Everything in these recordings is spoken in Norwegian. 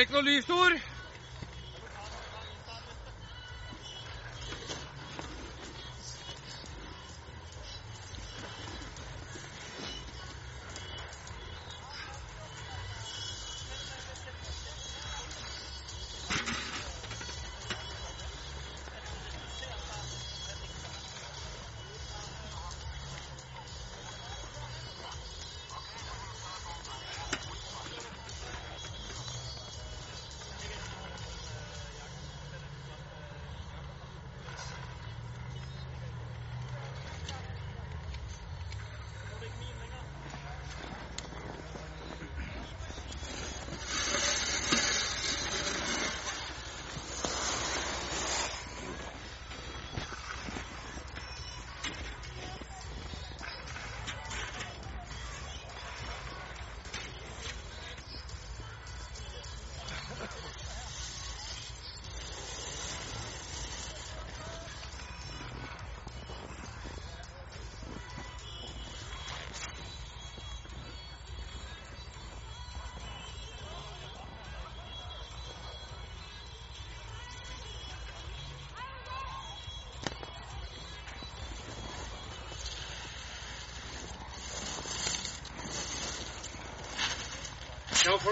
Blei ikke noe lyst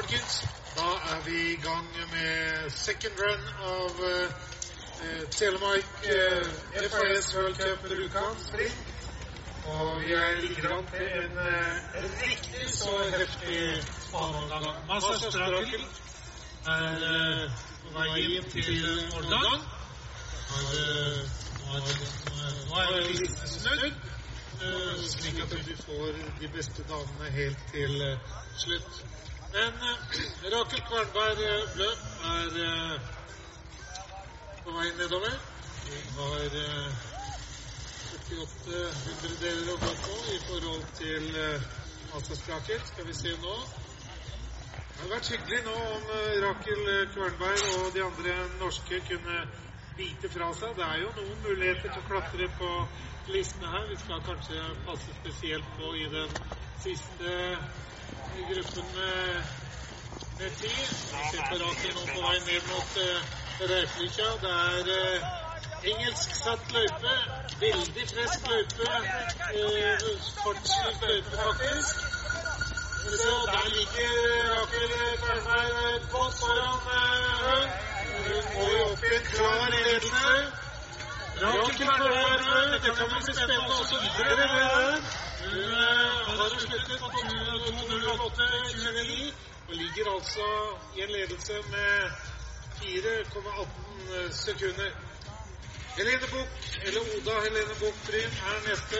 folkens. Da er vi i gang med second run av eh, eh, Telemark eh, FAS World Cup Rjukan Spring. Og vi er like langt til en, eh, riktig så heftig spaneomgang. Masa Strakel er eh, inn til. Har, eh, har, nå er listen snudd, eh, slik at vi får de beste damene helt til eh, slutt. Men eh, Rakel Kvernberg eh, er eh, på vei nedover. Vi har eh, 48 hundredeler å gå på i forhold til Sprakel. Skal vi se nå. Det hadde vært hyggelig nå om Rakel Kvernberg og de andre norske kunne bite fra seg. Det er jo noen muligheter til å klatre på listene her. Vi skal kanskje passe spesielt på i den siste gruppen med, ti. Vi ser på Rakel nå på vei ned mot uh, Reiflikja. Det er engelsk engelsksatt løype. Veldig frisk løype. Uh, Fartslig løype, faktisk. Så der ligger Rakel Kvernberg godt foran uh, Hun må jo opp en klar ledelse. Rakel Kvernberg, dette kan bli spennende også videre. Hun eh, har sluttet på 2.08,29 og ligger altså i en ledelse med 4,18 sekunder. Helene Buch, eller Oda Helene Buch Bryn, er neste.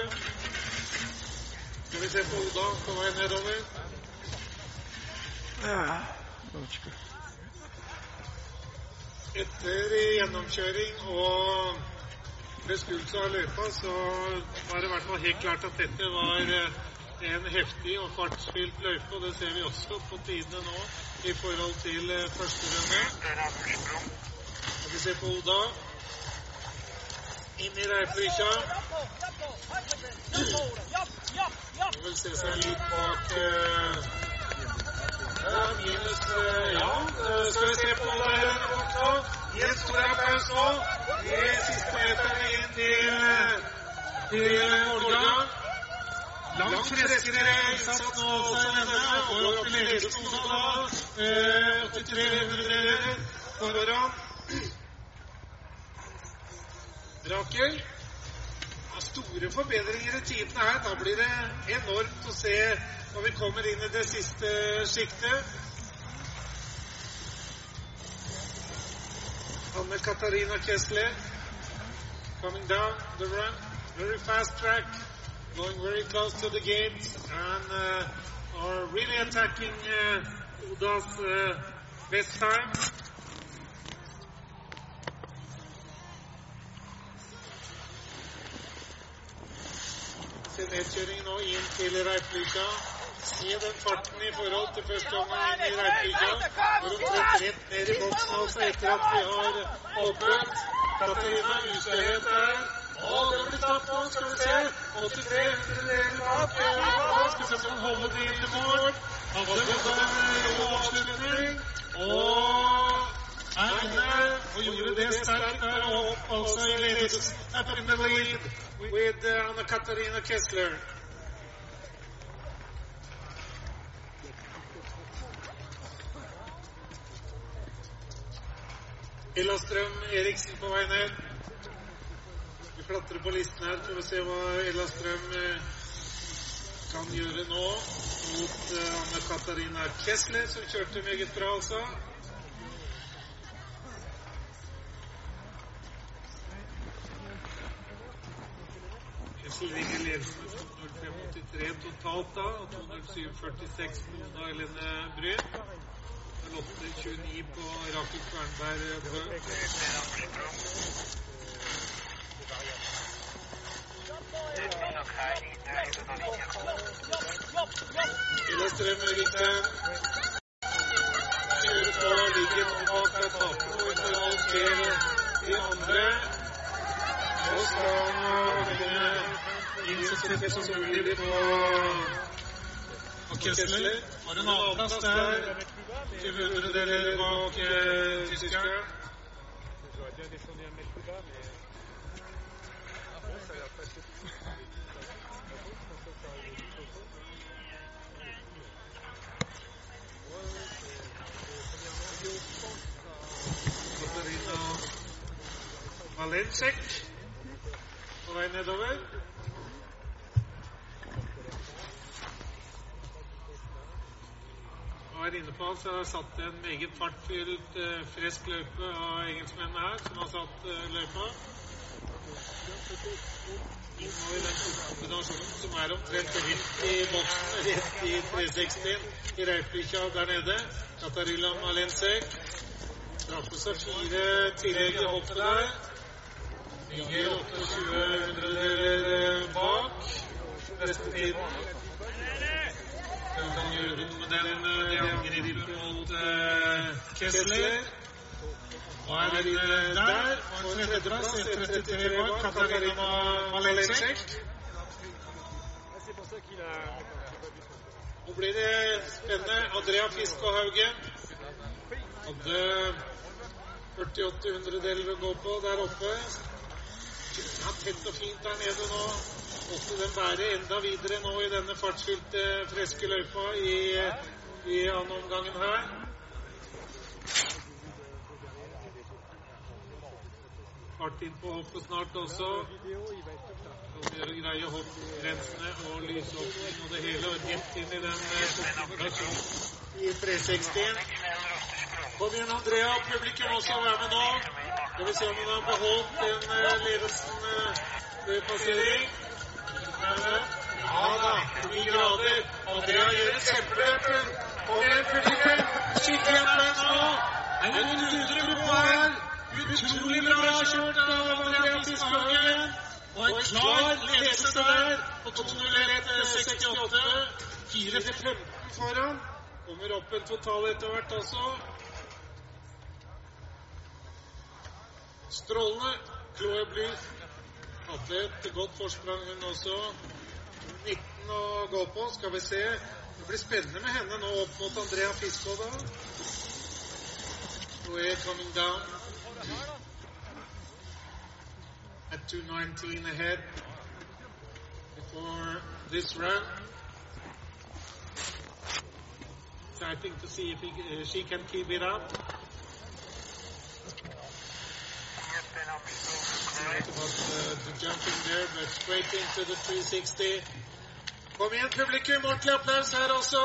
Skal vi se på Oda på vei nedover. Etter gjennomkjøring og beskuelse av løypa, så var det i hvert fall helt klart at dette var eh, en heftig og fartsfylt løype. Og det ser vi også på tidene nå i forhold til eh, første runde. Og vi ser på Oda. Inn i. Vi vil se seg litt bak eh, minus eh, Ja, eh, skal vi se på Oda her Buch nå. Gi en stor applaus nå. De siste meterne inn til, til Olga. Langt friskere innsats nå også enn denne. Og opp til ledelsen nå, da. Eh, 83 hundredeler foran. Rakel. Ja, store forbedringer i tidene her. Da blir det enormt å se når vi kommer inn i det siste sjiktet. Anne Katarina Kessler coming down the run. Very fast track, going very close to the gate, and uh, are really attacking uh, Oda's uh, best time. Se nedkjøringen nå inn til Reiflikja. Se den farten i forhold til første omgang i i Reiflikja. hun omtrent rett ned i boksen også etter at vi har åpnet. Katarina Ustøhet er Og det blir tatt nå, skal vi se. 83 hundredeler bak. Skal vi se om han holder det inn til mål. Hadde en god avslutning. Og er inne og gjorde det sterkt der opp, altså i ledelsen. Up in the lead with uh, Anna Katarina Kessler. Ella Strøm Eriksen på vei ned. Vi klatrer på listen her. Får vi se hva Ella Strøm eh, kan gjøre nå mot eh, Anne Katarina Kessler, som kjørte meget bra, altså. Kessler ligger ledelsen med 2.05,83 totalt da, og 2.07,46 på Mona Bryn. 08.29 på Rakel Kvernberg Bø. Ella Strøm Eriksen. Kjører på, ligger nå bak fra taket og i forhold til de andre. Og skal kunne inn så tett som mulig på på Kessler. Har en avplass der. 20 hundredeler bak eh, tyskeren. Katarina Valensek på vei nedover. Her inne på så har satt en meget fartfylt, eh, frisk løype av engelskmennene her, som har satt eh, løypa. Nå i den kombinasjonen som er omtrent rett i boksen, rett i 360 i Reipvikja der nede. Katarilla Malensek. På seg fire tillegg i der. Ligger 28 hundredeler bak. Neste tiden. Den, det angrepet mot uh, Kessler. Og er der. Og en tredjeplass, 1.33 bak, Katarina Malensek. Nå blir det spennende. Andrea Fiskå-Haugen hadde 48 hundredeler å gå på der oppe. Ja, tett og fint der nede nå. Måtte den bære enda videre nå i denne fartsfylte, friske løypa i, i andre omgangen her. Fart inn på hoppet snart også. Skal greie hoppgrensene og lysåpning og det hele, og rett inn i den eh, i 360. Kom igjen, Andrea. Publikum også være med nå. Skal vi se om hun har beholdt den eh, ledelsen eh, ved passering. Ja da, de grader. Andrea gjør et kjempeløp. Kom igjen, publikum. Skikkelig applaus nå. Er noen hundre på her? Utrolig bra kjørt av Andrea. Og en klar ledelse der på 2.01,68. 4.15 foran. Kommer opp en total etter hvert. Strålende. Chloé Bluth hadde et er godt forsprang, hun også. 19 å gå på, skal vi se. Det blir spennende med henne nå opp mot Andrea da. Chloé er coming down. At 2.19 ahead before this run. Exciting er to see if he, uh, she can keep it up. Kom igjen, publikum. Ordentlig applaus her også.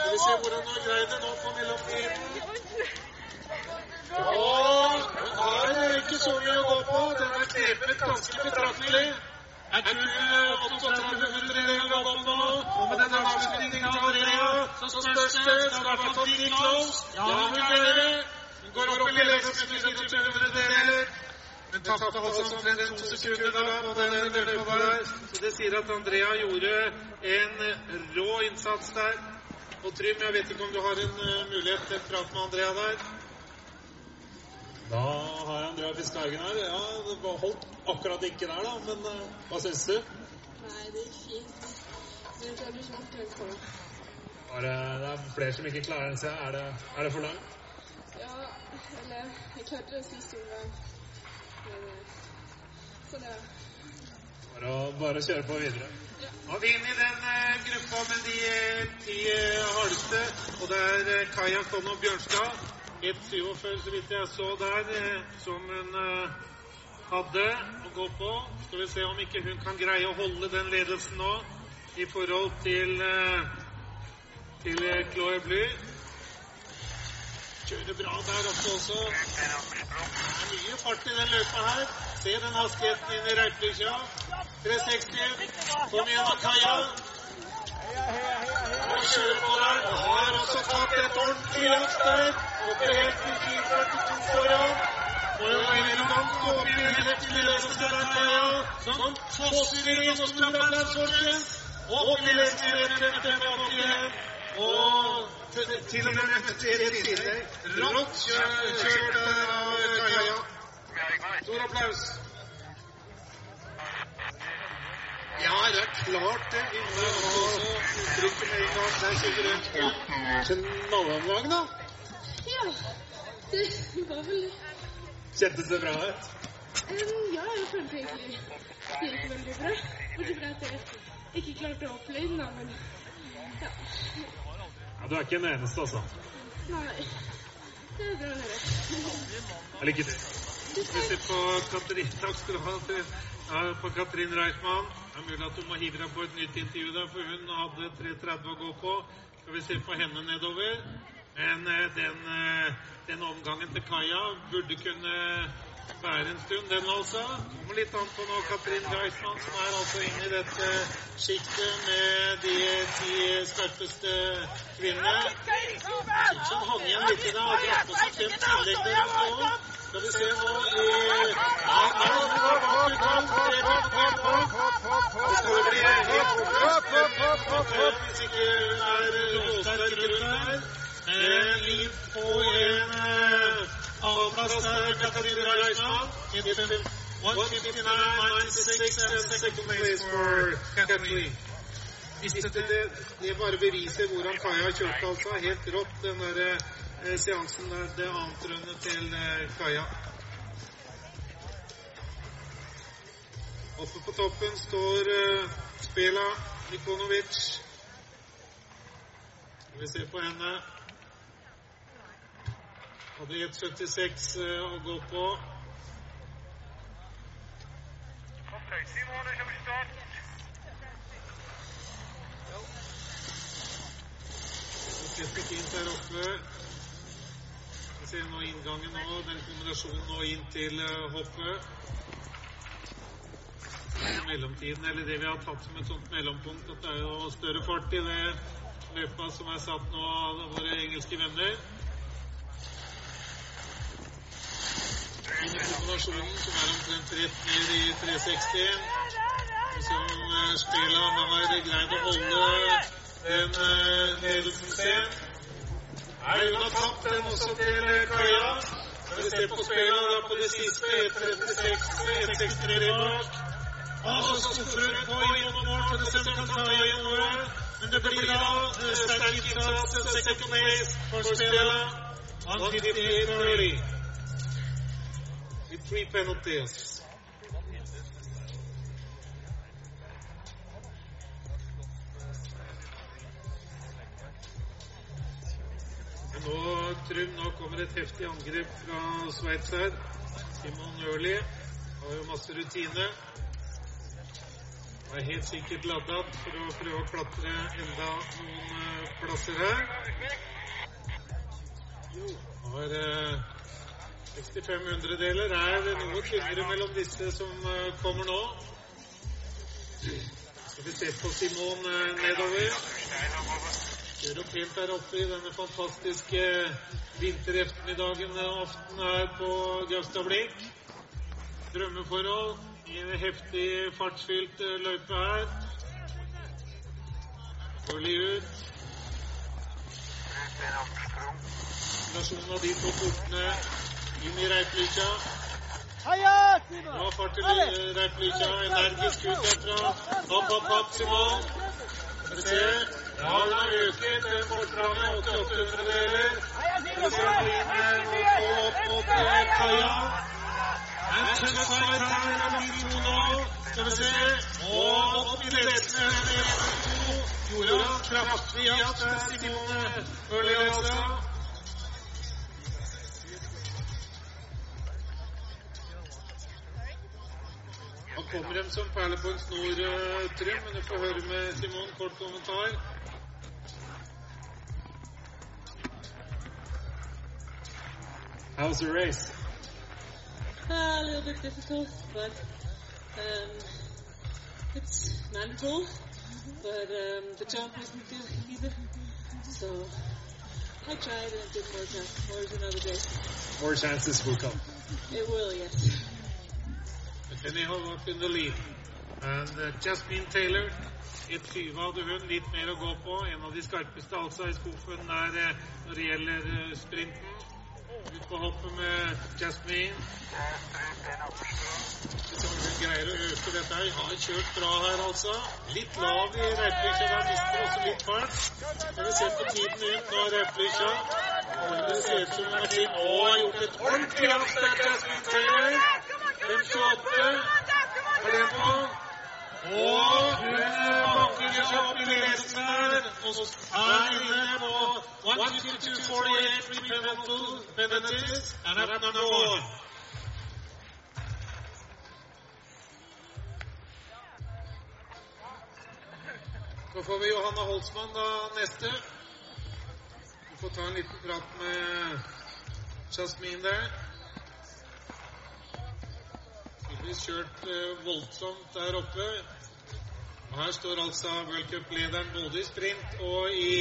Skal vi se hvordan hun greier det nå på mellomtiden. Og hun har ikke så mye å gå på. Den er knepet ganske betraktelig. Er du 38 hundredeler å gå på nå. Og med den avslutningen av Andrea, så spørs det. Skal i hvert fall bli close. Ja, hun. Hun går opp i ledelsen til 24 hundredeler. Men tapte altså omtrent to sekunder da på den løypa der. Så det sier at Andrea gjorde en rå innsats der. Og Trym, jeg vet ikke om du har en uh, mulighet til en prat med Andrea der? Da har jeg Andrea fiskehagen her. Ja, det var holdt akkurat ikke der, da. Men eh, hva syns du? Nei, det gikk fint. Men jeg langt nok det. Var det, det er flere som ikke klarer den, jeg. Er det, er det for langt? Eller jeg klarte det sist omgang. Så eh, er det. Bare å, bare å kjøre på videre. Ja. Nå er vi inne i den eh, gruppa med de eh, ti eh, hardeste. Og det er eh, Kaja Konno Bjørnstad. 1,47 så vidt jeg så der, eh, som hun eh, hadde å gå på. Skal vi se om ikke hun kan greie å holde den ledelsen nå i forhold til, eh, til eh, Chloé Bly. Kjører bra der oppe også. Det er mye fart i den løypa her. Se den hastigheten inn i Reiplikja. 360. Kom igjen, da, Kaja. Og kjører på der. Og har også tatt et ordentlig løft der. Oppe helt til 442 foran. Og en mellomgang går inn i helt til ledelsen der, Kaja. Som fosser inn og står på plass, folkens. Opp i ledelsen, 55 igjen. Og til, og med tre tider. Rått kjørt av Kaja. Stor applaus. Ja, det er klart det. Uttrykket med en gang. Der kjører den knallomgang, da. Ja, det var vel Kjentes det bra ut? um, Ja, jeg følte egentlig det gikk veldig bra. Bortsett fra at jeg ikke klarte å hoppe den, da, men ja. Ja, Du er ikke den eneste, altså. Nei. Det er bra å liker det. Vi ser på Katrin, takk skal du ha til, på Katrin Reichmann. Det er mulig at du må hive deg på et nytt intervju der, for hun hadde 3.30 å gå på. Skal vi se på henne nedover. Men eh, den, eh, den omgangen til Kaja burde kunne være en stund, den altså. Kommer litt an på nå Katrin Reitmann, som er altså inne i dette sjiktet med de ti skarpeste kvinnene. Som hang igjen litt i det, har dratt på seg fem tillegg der nå. Skal vi se nå i Ja, nå er i er hvis ikke hun er råsterk rundt her. Eh, Liv på en eh, annenplass der, Katarina Reismann. 159.96 and second place for Kathleen. Det, det, bare beviser hvordan Kaja har kjørt, altså. Helt rått, den der eh, seansen der. Det annet rundet til eh, Kaja. Oppe på toppen står eh, Spela Nikonovic. Vi se på henne. Hadde 1,76 eh, å gå på. Sitter fint der oppe. Vi ser nå inngangen nå, den kombinasjonen nå inn til eh, hoppet. Mellomtiden, eller det vi har tatt som et sånt mellompunkt, at det er jo større fart i det løpet som er satt nå av våre engelske venner. Kombinasjonen, som er omtrent rett ned i 360. Som Spela har greid å holde den eh, ledelsen sin. Nei, hun har den også til eh, Kaja. Når vi ser på Spela da på det siste, 1.36, 1.63 bak. Og så skuffer hun på i noen for det kan ta igjen noe. Men det blir da eh, sterk innsats, second place for Spela. 158-30. With three penalties. Nå, Trym, nå kommer et heftig angrep fra Sveits her. Simon Ørli har jo masse rutine. Er helt sikkert ladda for å prøve å klatre enda noen eh, plasser her. Har eh, 65 hundredeler. Er det noe tynnere mellom disse som eh, kommer nå? Skal vi se på Simon eh, nedover. Kjører opp helt der oppe i denne fantastiske vinterettermiddagen og aften her på Gaustablikk. Drømmeforhold i en heftig fartsfylt eh, løype her. Dårlig ut. Kombinasjonen av de to portene Inn i Reitlykja. Bra fart Reitlykja. Energisk ut derfra. Hopp, hopp, opp, Simon. Skal vi se. Ja, den har øket Fortranget forspranget. 88 hundredeler. Skal vi se vi inn opp mot kaia. En tøff fight her mellom de to nå. Skal vi se. Og opp i ledsene Jorda kraftig jakt der, Simon Han kommer dem som perler på en snor, eh, Trym, men du får høre med Simon kort kommentar. How's the race? Uh, a little bit difficult, but um, it's manageable. But um, the jump wasn't good either. So I tried and it did work out. More another day. More chances will come. It will, yes. Anyhow, up in the lead. And uh, Jasmine Taylor, 1.20 hadde hun, litt mer å gå på. En av de skarpeste altså i skuffen der eh, når det gjelder eh, sprinten. Ut på hoppet med Jasmine. Hvis hun greier å øke dette her. Har kjørt bra her, altså. Litt lav i Reitlykja, Der mister også litt fart. Skal vi se på tiden ut nå, Reitlykja. Det ser ut som hun har gjort et ordentlig der, Jasmine Taylor. 528 er det. Og hun banker opp ledelsen her. Og er inne på 152-48 free penalty- penalties. And at number one. Så får vi Johanna Holtsmann da neste. Vi får ta en liten prat med Jasmin der. Tydeligvis kjørt eh, voldsomt der oppe. Og her står altså World Cup-lederen både i sprint og i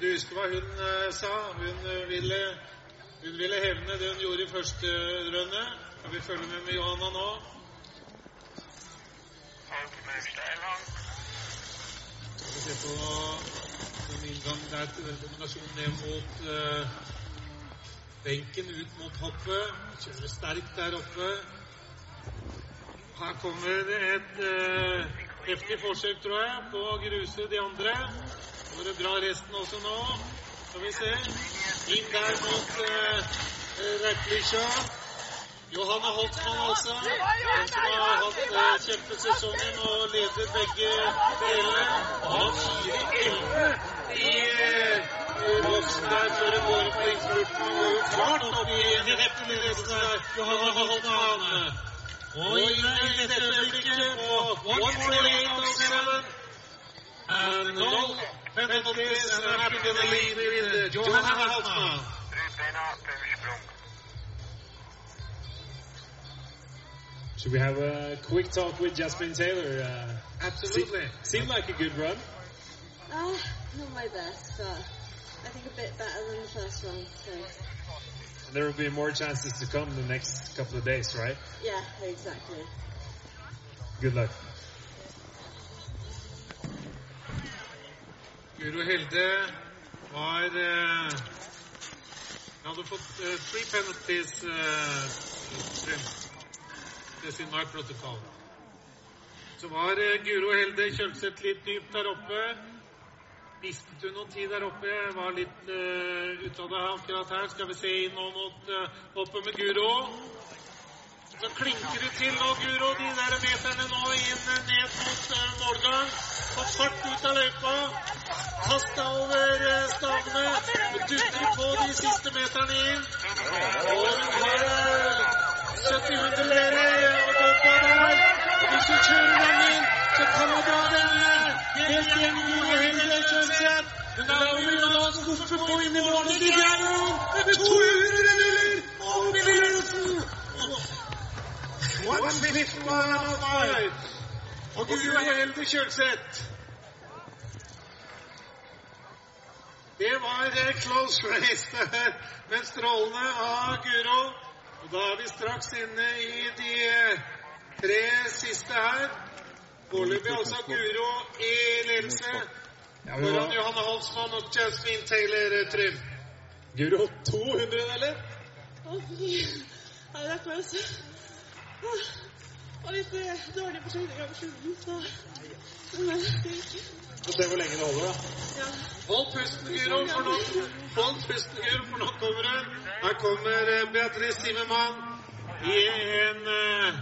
Du husker hva hun eh, sa? Hun eh, ville, hun ville hevne det hun gjorde i første runde. Skal vi følge med med Johanna nå? Skal vi se på den inngang der til den kombinasjonen ned mot eh, benken, ut mot hoppet. Kjører sterkt der oppe. Her kommer et eh, heftig forsøk, tror jeg, på å gruse de andre. Går det bra resten også nå? Skal vi se. Inn der mot uh, Reitlykja. Johanne Holtmann, altså. Hun som har hatt uh, kjempesesongen og leder begge. Han fyrer elleve i uh, boksen der før det går. Og går jo klart opp i neppe ledelsen der. Johanne Holtmann. Og i dette øyeblikket på 148.07 and no penalties and happy to the with Johanna Holtmann. Should we have a quick talk with Jasmine Taylor? Uh, Absolutely. se- seemed like a good run. Uh, not my best, but I think a bit better than the first one. So And there will be more chances to come the next couple of days, right? yeah, exactly. Good luck. Guro Helde var eh, hadde fått eh, three penalties eh, frem til sin my protocol. Så var Guro Helde Kjølseth litt dypt der oppe. Mistet du noen tid der oppe? Var litt uh, ute av det akkurat her. Skal vi se inn nå mot uh, oppe med Guro. Så klinker det til nå, Guro. De der meterne nå inn eh, ned mot uh, målgang. Få fart ut av løypa. Kasta over uh, stavene. Dutrer på de siste meterne inn. Og hun har da skuffe inn i målet. De greier jo 200 deler opp i ledelsen. One fifth of five. Og Guro Helde Kjølseth. Det var eh, close race der, men strålende av Guro. Og da er vi straks inne i de eh, tre siste her. Foreløpig altså Guro i ledelse. Ja, vi Foran var, Johanne Holsmann og Jasmine Taylor eh, Trym. Guro, 200 eller? Å, fy. Ja, det er. Åh, Og litt eh, dårlig forsyning av slutten, så Men det gikk. Få se hvor lenge det holder, da. Ja. Hold pusten, Guro, for nå, hold pusten, Guro, for nå kommer det. Her kommer eh, Beatrice Zimmermann i en eh,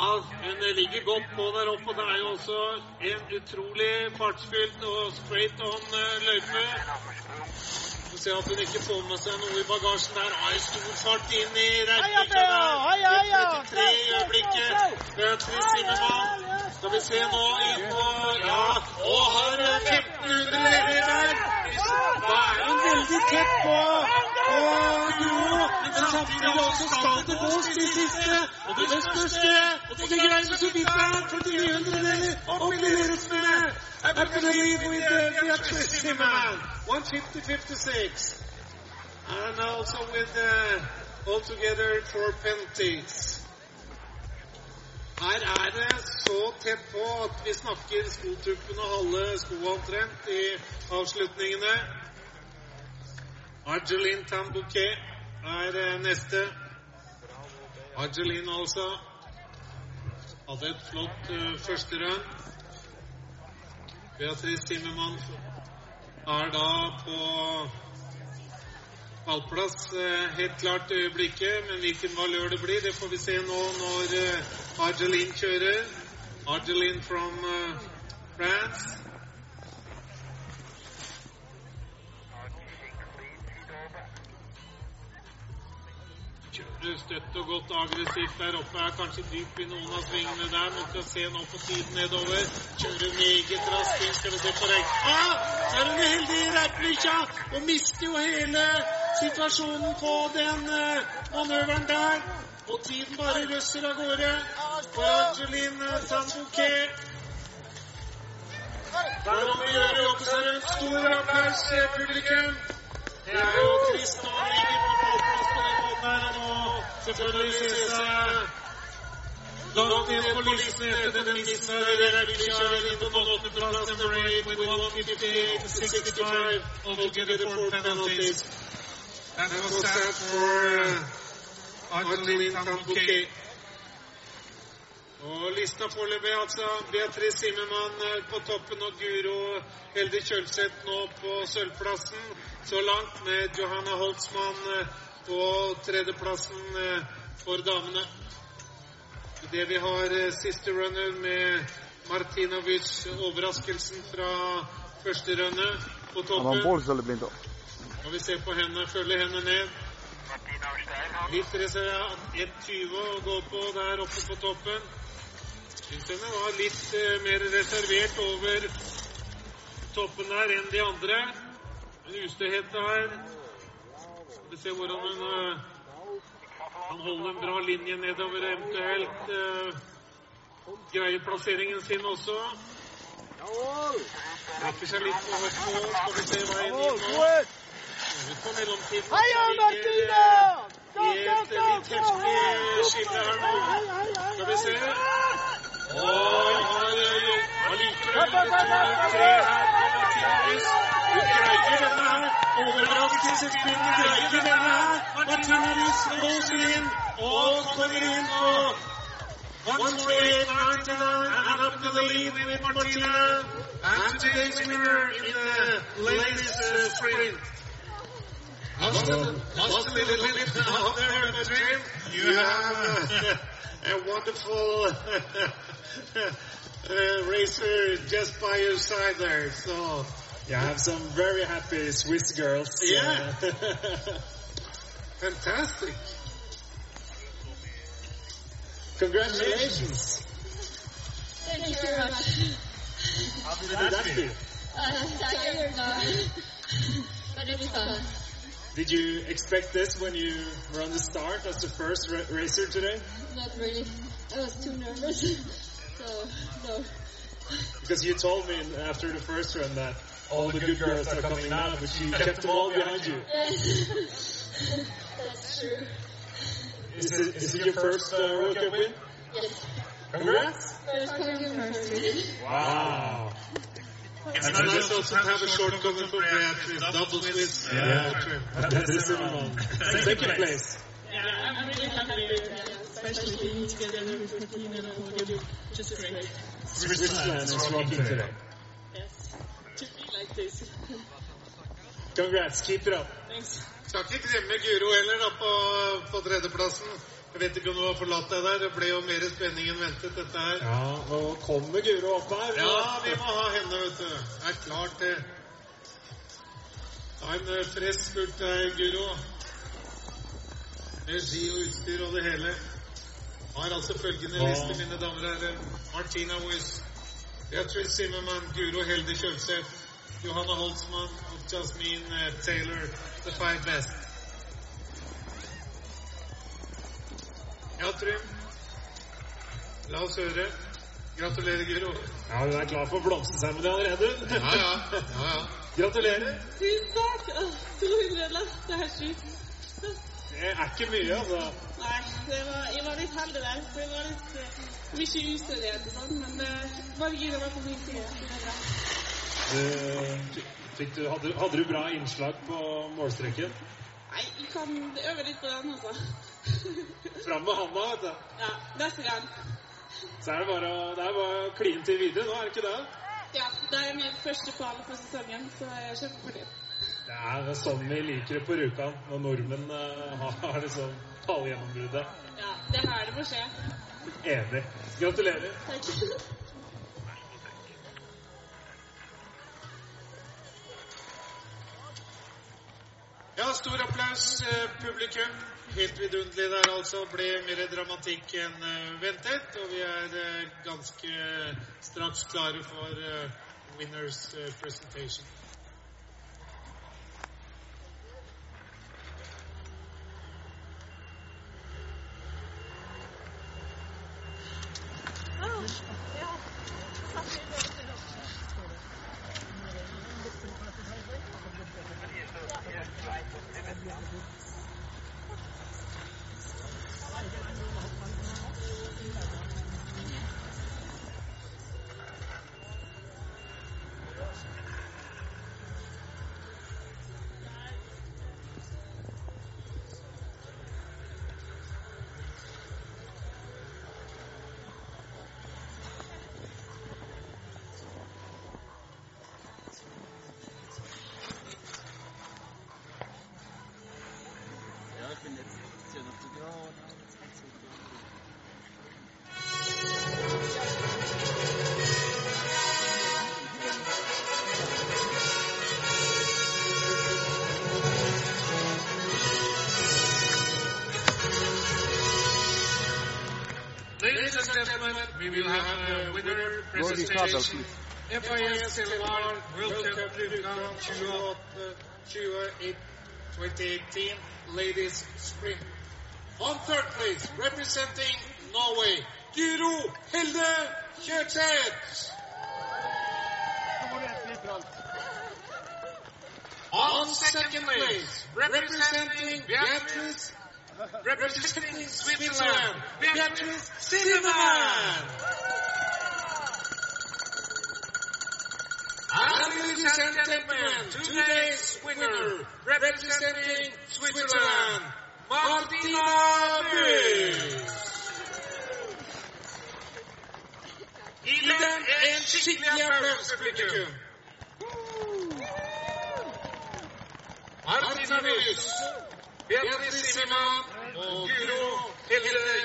Ja, hun ligger godt på der oppe. Det er jo også en utrolig fartsfylt og straight-on løype. løype. Får se at hun ikke får med seg noe i bagasjen der. Har stor fart inn i rekkekja der. 33 i øyeblikket. Beatrice Zimmermann. Skal vi se nå inn på Ja, og har 1500 lediger der. Da er hun veldig tett på. Og Guro, men samtidig også skal det gås til siste. Og det største. Og det greier så vidt der. 4900 lediger. Opp i lirutene. Up to the lead with uh, Beatrice Zimmermann. 150-56. And also with uh, altogether four penalties. Her er det så tett på at vi snakker skotuppene og halve skoa omtrent i avslutningene. Argelin Tambouquet er eh, neste. Argelin, altså hadde et flott uh, første run. Beatrice Timmermann er da på pallplass eh, helt klart øyeblikket, men hvilken valør det blir, det får vi se nå når Argelin kjører. Argelin from eh, France. Kjører støtt og godt aggressivt der oppe. Er kanskje dyp i noen av svingene der. Nå skal se nå på tiden nedover. Kjører meget raskt inn. Skal vi se på rekka. Ah! Er hun heldig i rekkbikkja og mister jo hele situasjonen på den uh, manøveren der. Og tiden bare røsser av gårde for Angeline Sandbouquet. Der må vi gjøre jobbe seg rundt. Stor applaus, eh, publikum. Det er jo trist når man ligger på pallplass på den måten her, og nå selvfølgelig se seg langt inn på listen etter den missen her. Det er vi kjører inn på den åttendeplass, number eight, with 158 to 65, altogether four penalties. That will stand for uh, Argeline Tambouquet. Og lista foreløpig altså Beatrice Zimmermann eh, på toppen og Guro Helde Kjølseth nå på sølvplassen så langt, med Johanna Holtzmann eh, på tredjeplassen eh, for damene. Det vi har siste runner med Martinovic, overraskelsen fra første runner på toppen. Skal vi se på hendene, følge hendene ned. Litt reservert, 1,20 å gå på der oppe på toppen. Syns henne var litt eh, mer reservert over toppen der enn de andre. En ustøhet der. Vi se hvordan hun eh, kan holde en bra linje nedover, eventuelt eh, greier plasseringen sin også. Trekker seg litt på høyt mål. Skal vi se veien inn nå. Ut på mellomtiden. Heia, Martine! I et litt heftig skille her nå. Skal vi se. Og har allikevel tre her på Martinez. Hun greier denne her. Overraskelsesspillet greier denne her. Martinez låser inn og kommer inn på 148.99 and up to the lead with Martina. And today's winner in the ladies uh, sprint. Lost a, lost a little bit out there, but Jim, you have a wonderful uh, racer just by your side there. So, Yeah, I have some very happy Swiss girls. Yeah. Uh, fantastic. congratulations. Thank you very much. How did that feel? Uh, tired now. but it's fun. Did you expect this when you were on the start as the first ra- racer today? Not really. I was too nervous. so, no. Because you told me after the first run that all the good girls are coming now, but you kept them all behind you. Yes. That's true. Is it, is it your first uh, World Cup win? Yes. Congrats! First podium, first win. Wow. And nice also to have a short comment for Beatrice, double Swiss uh, Yeah. trip. That is Zimmerman. Second place. Yeah, I'm really happy, especially being together with Martina and Podium. Just great. Switzerland is rocking today. Yes. To be like this. Congrats. Keep it up. Thanks. Skal ikke glemme Guro heller da på, på tredjeplassen. Jeg vet ikke om du har forlatt deg der. Det ble jo mer spenning enn ventet, dette her. Ja, nå kommer Guro opp her. Ja, vi må ha henne, vet du. Det er klart, det. Ta en frisk spurt der, Guro. Med ski og utstyr og det hele. Har altså følgende Ja. liste, mine damer og herrer. Martina Wiss, Beatrice Zimmermann, Guro Helde Kjølseth, Johanna Holtzmann og Jasmine eh, Taylor, the five best. Ja, Trym. La oss høre. Gratulerer, Guro. Ja, hun er klar for blomsterseremoni allerede. Ja, ja. ja, ja. Gratulerer. Tusen takk! Åh, 200 lapp, det er sjukt. Det er ikke mye, altså. Nei, det var, jeg var litt heldig der. for Det var litt uh, mye og sånn, men gøy å være på min side. det. Du, fikk du, hadde, hadde du bra innslag på målstreken? Nei, jeg kan øve litt på den, altså. Fram med handa, vet du. Ja, neste gang. Så er det bare å, det er bare å kline til videre nå, er det ikke det? Ja, det er min første pall for sesongen, så jeg er kjempefornøyd. Det er sånn vi liker det på Rjukan, når nordmenn eh, har liksom tallgjennombruddet. Ja, det er her det må skje. Enig. Gratulerer. Takk. Ja, stor applaus, eh, publikum. Helt vidunderlig der, altså. Ble mer dramatikk enn eh, ventet. Og vi er eh, ganske straks klare for winners presentation. FIS World Cup Rjukan 2018 Ladies Sprint. On third place, representing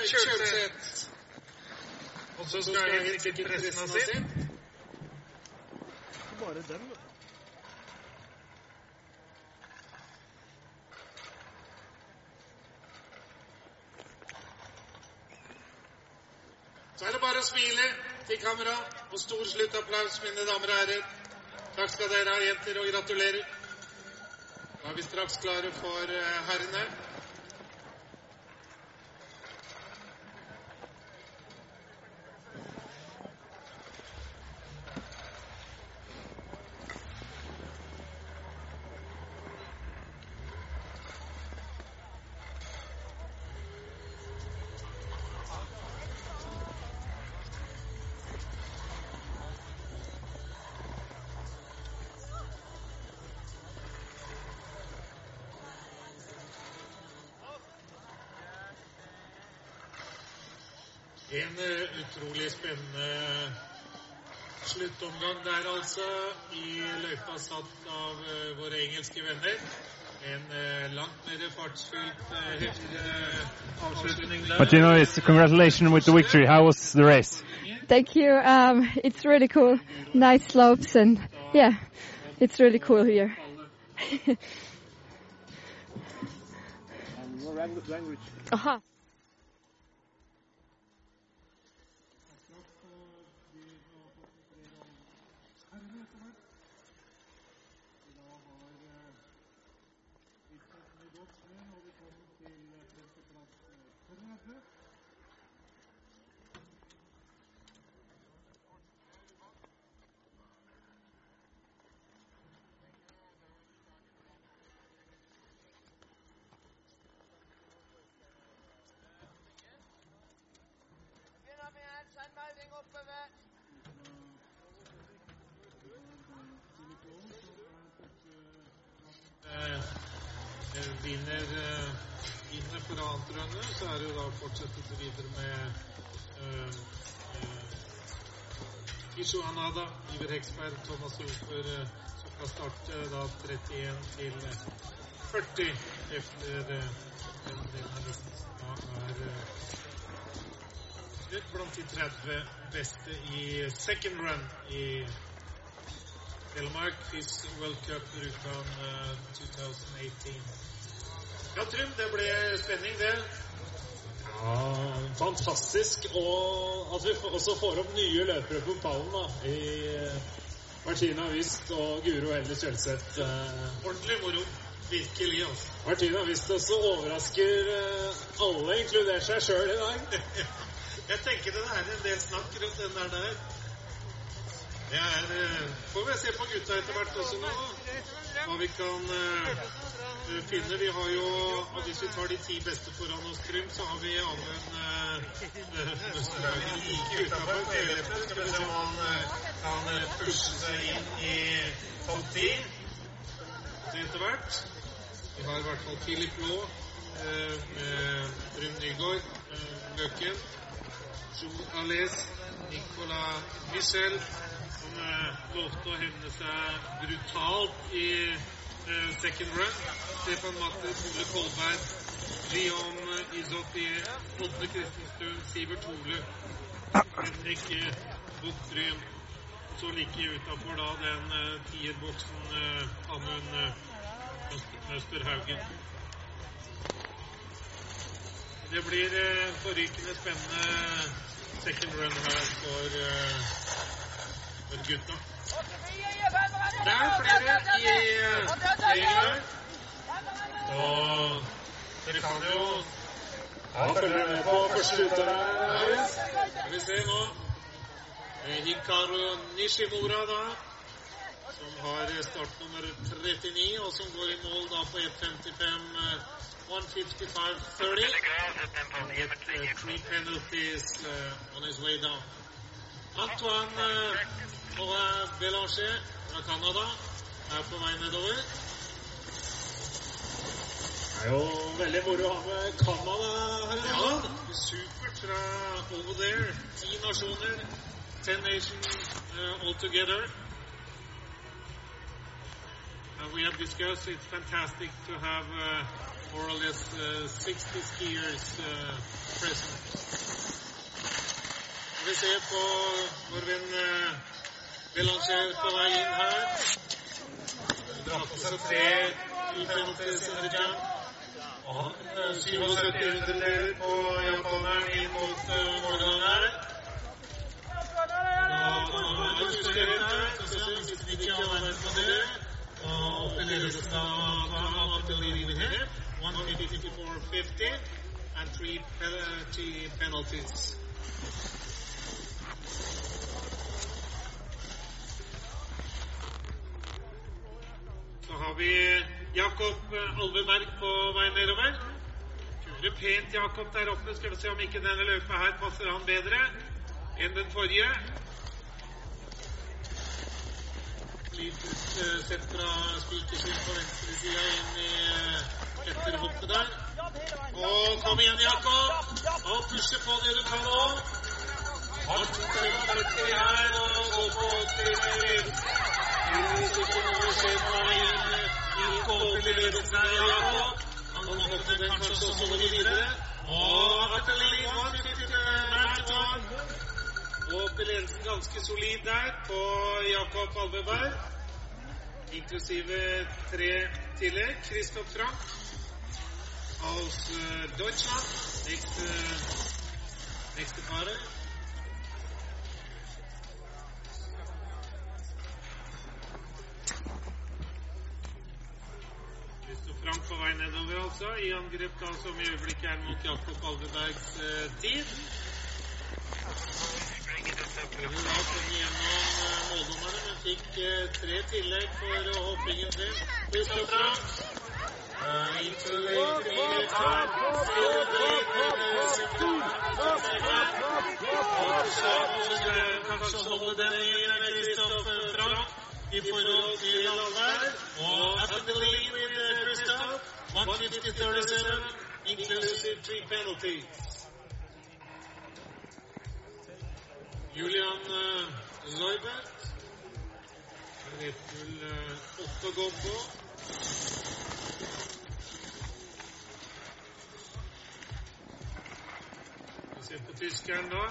Kjølseth. Og så skal jeg helt til pressen av sin. Så er det bare å smile til kamera og stor sluttapplaus, mine damer og herrer. Takk skal dere ha, jenter, og gratulerer. Da er vi straks klare for eh, herrene. Utrolig spennende sluttomgang der, altså. I løypa satt av eh, våre engelske venner. En eh, langt mer fartsfylt, heftig eh, avslutning der. Martino, it's congratulations with the victory. How was the race? Thank you. Um, it's really cool. Nice slopes and yeah, it's really cool here. Aha. Thomas Hofer, eh, som skal starte da 31 til 40 etter eh, den delen av listen som er eh, blant de 30 beste i second run i Telemark FIS World Cup Rjukan eh, 2018. Ja, Trym, det ble spenning, det. Ja, fantastisk. Og at vi også får opp nye løpere på pallen. da, I eh, Martina Wist og Guro Helle Kjølseth. eh. Ordentlig moro. Virkelig, altså. Martina Wist også overrasker eh, alle, inkludert seg sjøl i dag. Jeg tenker det er en del snakk rundt den der der. Er eh, Får vi se på gutta etter hvert også nå, hva vi kan uh, finne. Vi har jo og Hvis vi tar de ti beste foran oss, Trym, så har vi Amund uh, Østerhagen like utafor. Skal vi se om han eh, kan eh, pushe seg inn i topp ti etter hvert. Vi har i hvert fall Lå eh, med Brun Nygaard, eh, Løken. Jo Ales, Nicolas Michel, eh, lovte å hevne seg brutalt i eh, second run. Stefan Mattes, Ole Kolberg, Leon Isofie, Odne Kristenstuen, Sivert Hole, Henrik eh, Bukkbryn. Så like utafor da den eh, tierboksen eh, Amund eh, Øster- Østerhaugen. Det blir eh, forrykende spennende second run her eh, for gutta. Det er flere i eh, serien her. Og dere kan jo Ja, følge med på første utøver. Skal vi se nå. Eh, Hikaru Nishimura, da. Som har startnummer 39, og som går i mål da på 1.55 eh, 155.30. And get uh, three penalties uh, on his way down. Antoine uh, Morin Belanger fra Canada er på vei nedover. Det er jo veldig moro å ha med Canada her. Ja, supert fra over there. Ti nasjoner. Ten nations uh, all together. And we have discussed it's fantastic to have uh, more or less uh, 60 skiers uh, present. Vi ser på vår venn uh, Belanger på vei inn her. Drar på seg tre upenalties under jump. Og han eh, 77 hundredeler på japaneren inn mot uh, målgangen her. Og justerer her, så ser vi hvis vi ikke har vært på det. Og opp i ledelsen av av the leading here. 154.50 and three penalty penalties. har vi Jakob eh, Alveberg på vei nedover. Kjører pent Jakob der oppe. Skal vi se om ikke denne løypa her passer han bedre enn den forrige. Litt sett fra spikersyn på venstre sida inn i eh, etter hoppet der. Og kom igjen, Jakob. Og pushe på det du kan nå. Hardt trykk her og gå på 80 ganske solid der på Jakob Alveberg. Inklusive tre tillegg. Christoph Frank aus äh, Deutschland. Nächste, nächste. Frank på vei nedover, altså. I angrep da som i øyeblikket er mot Jakob Aldebergs eh, tid. Kunne da komme gjennom eh, måldommerne, men fikk eh, tre tillegg for eh, hoppingen sin. Christoph Frank. Uh, uh, Simon. Kanskje holde den i med Frank i forhold til Alvær. Og at the lead with uh, Kristoff. 150-37, inclusive three penalties. Julian uh, Zoibert. Rettfull uh, 8 å gå på. Vi ser på tyskeren da.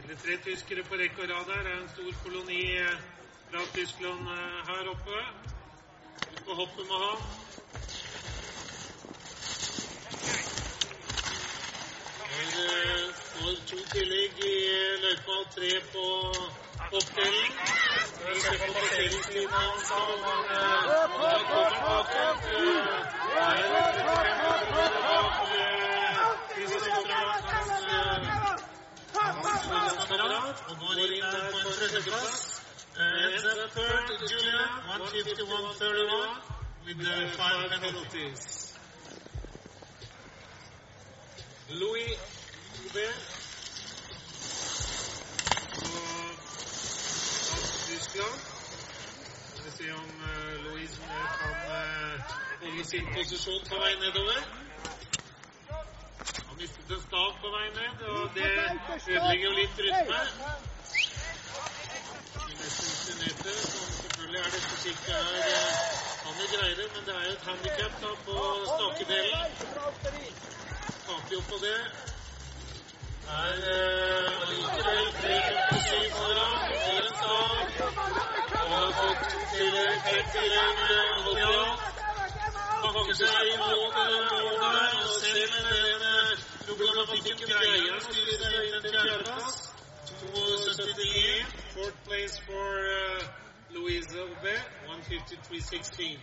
Eller tre tyskere på rekke og rad her. Det er en stor koloni eh, fra Tyskland eh, her oppe. Ut på hoppe med han. Her eh, to tillegg i eh, løypa og tre på oppdelen. Vi ser på passeringstiden hans om han eh, han kommer bak. Eh, Her er det 35 meter bak eh, Kristoffer Franks kamerat og går inn på en tredjeplass. Uh, ends up third, Julia, 151-31 with the five penalties. Louis Hubert. Tyskland. Vi se om uh, Louise kan uh, holde sin posisjon på vei nedover. Han mistet en stav på vei ned, og det ødelegger jo litt rytme. Minutter, som selvfølgelig er dette her eh, Han vil greie men det er et handikap da på stakedelen. Taper jo på det. Er eh, allikevel 3.57 foran. Får en stav. Og har fått til alt i alt. Pakker seg i mål mål der, og selv med den eh, problematikken greier han å styre inn til fjerdeplass. 2,71. Fourth place for uh, Louise Aubert, 153.16.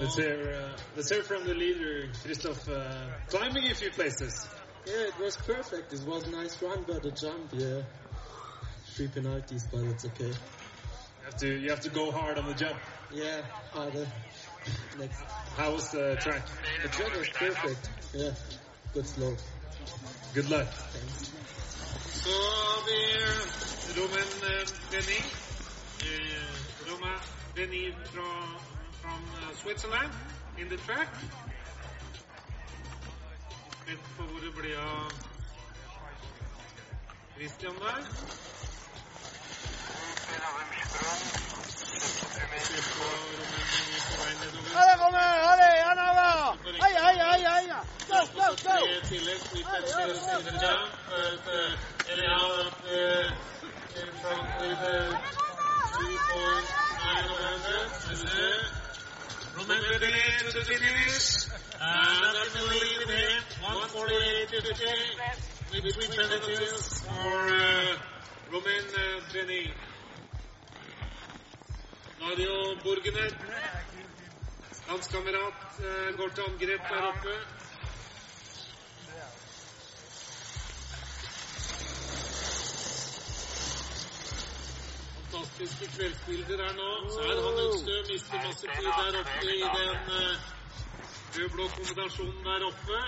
Let's hear, uh, let's hear from the leader, Christoph, uh, climbing a few places. Yeah, it was perfect. It was a nice run, but the jump, yeah. Three penalties, but it's okay. You have to, you have to go hard on the jump. Yeah, harder. Next. How was the track? The track was perfect. Yeah, good lov. Good luck. Thanks. Så har vi eh, Roman eh, Denny. Eh, Roman Denny fra, from Switzerland in the track. Spent på hvor det ble av Christian der. Roman Denny på vei nedover. Allez Romain, allez, en avant Aïe, aïe, aïe, aïe Go, go, Tre go tillegg, three touches in the jump, but uh, anyhow, uh, in front with uh, 3.9 of hundred. Roman Bedele to the finish. And that's the lead with him, 148.50 with three penalties for uh, Roman uh, Benny. Mario Burgener, landskamerat, kamerat går til angrep der oppe. Fantastiske kveldsbilder her nå. Så er han Ønstø mister masse tid der oppe i den eh, rød-blå kombinasjonen der oppe.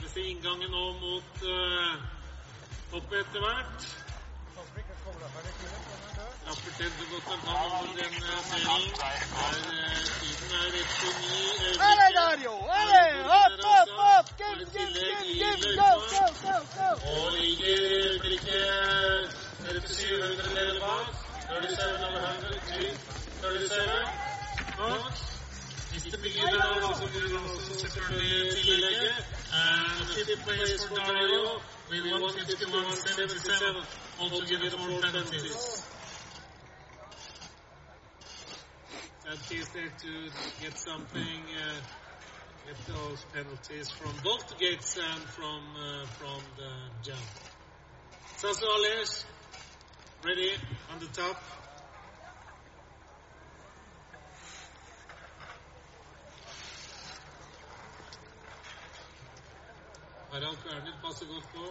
Vi se inngangen nå mot uh, hoppet etter hvert. Rapporterte godt en hand om den delen. Der, tiden er rett på Dario, hop Game, i game, tillegg game, i game. Go, go, go. Og ligger i øyeblikket 3700 meter bak. 37 over 100, 37 bak. Siste bilen er altså også selvfølgelig tillegget. And fifth place for Dario with 151.77. Altogether four penalties. That is there to get something, uh, get those penalties from both the gates and from uh, from the jump. Sasso ready on the top. Harald Kverner passer godt på.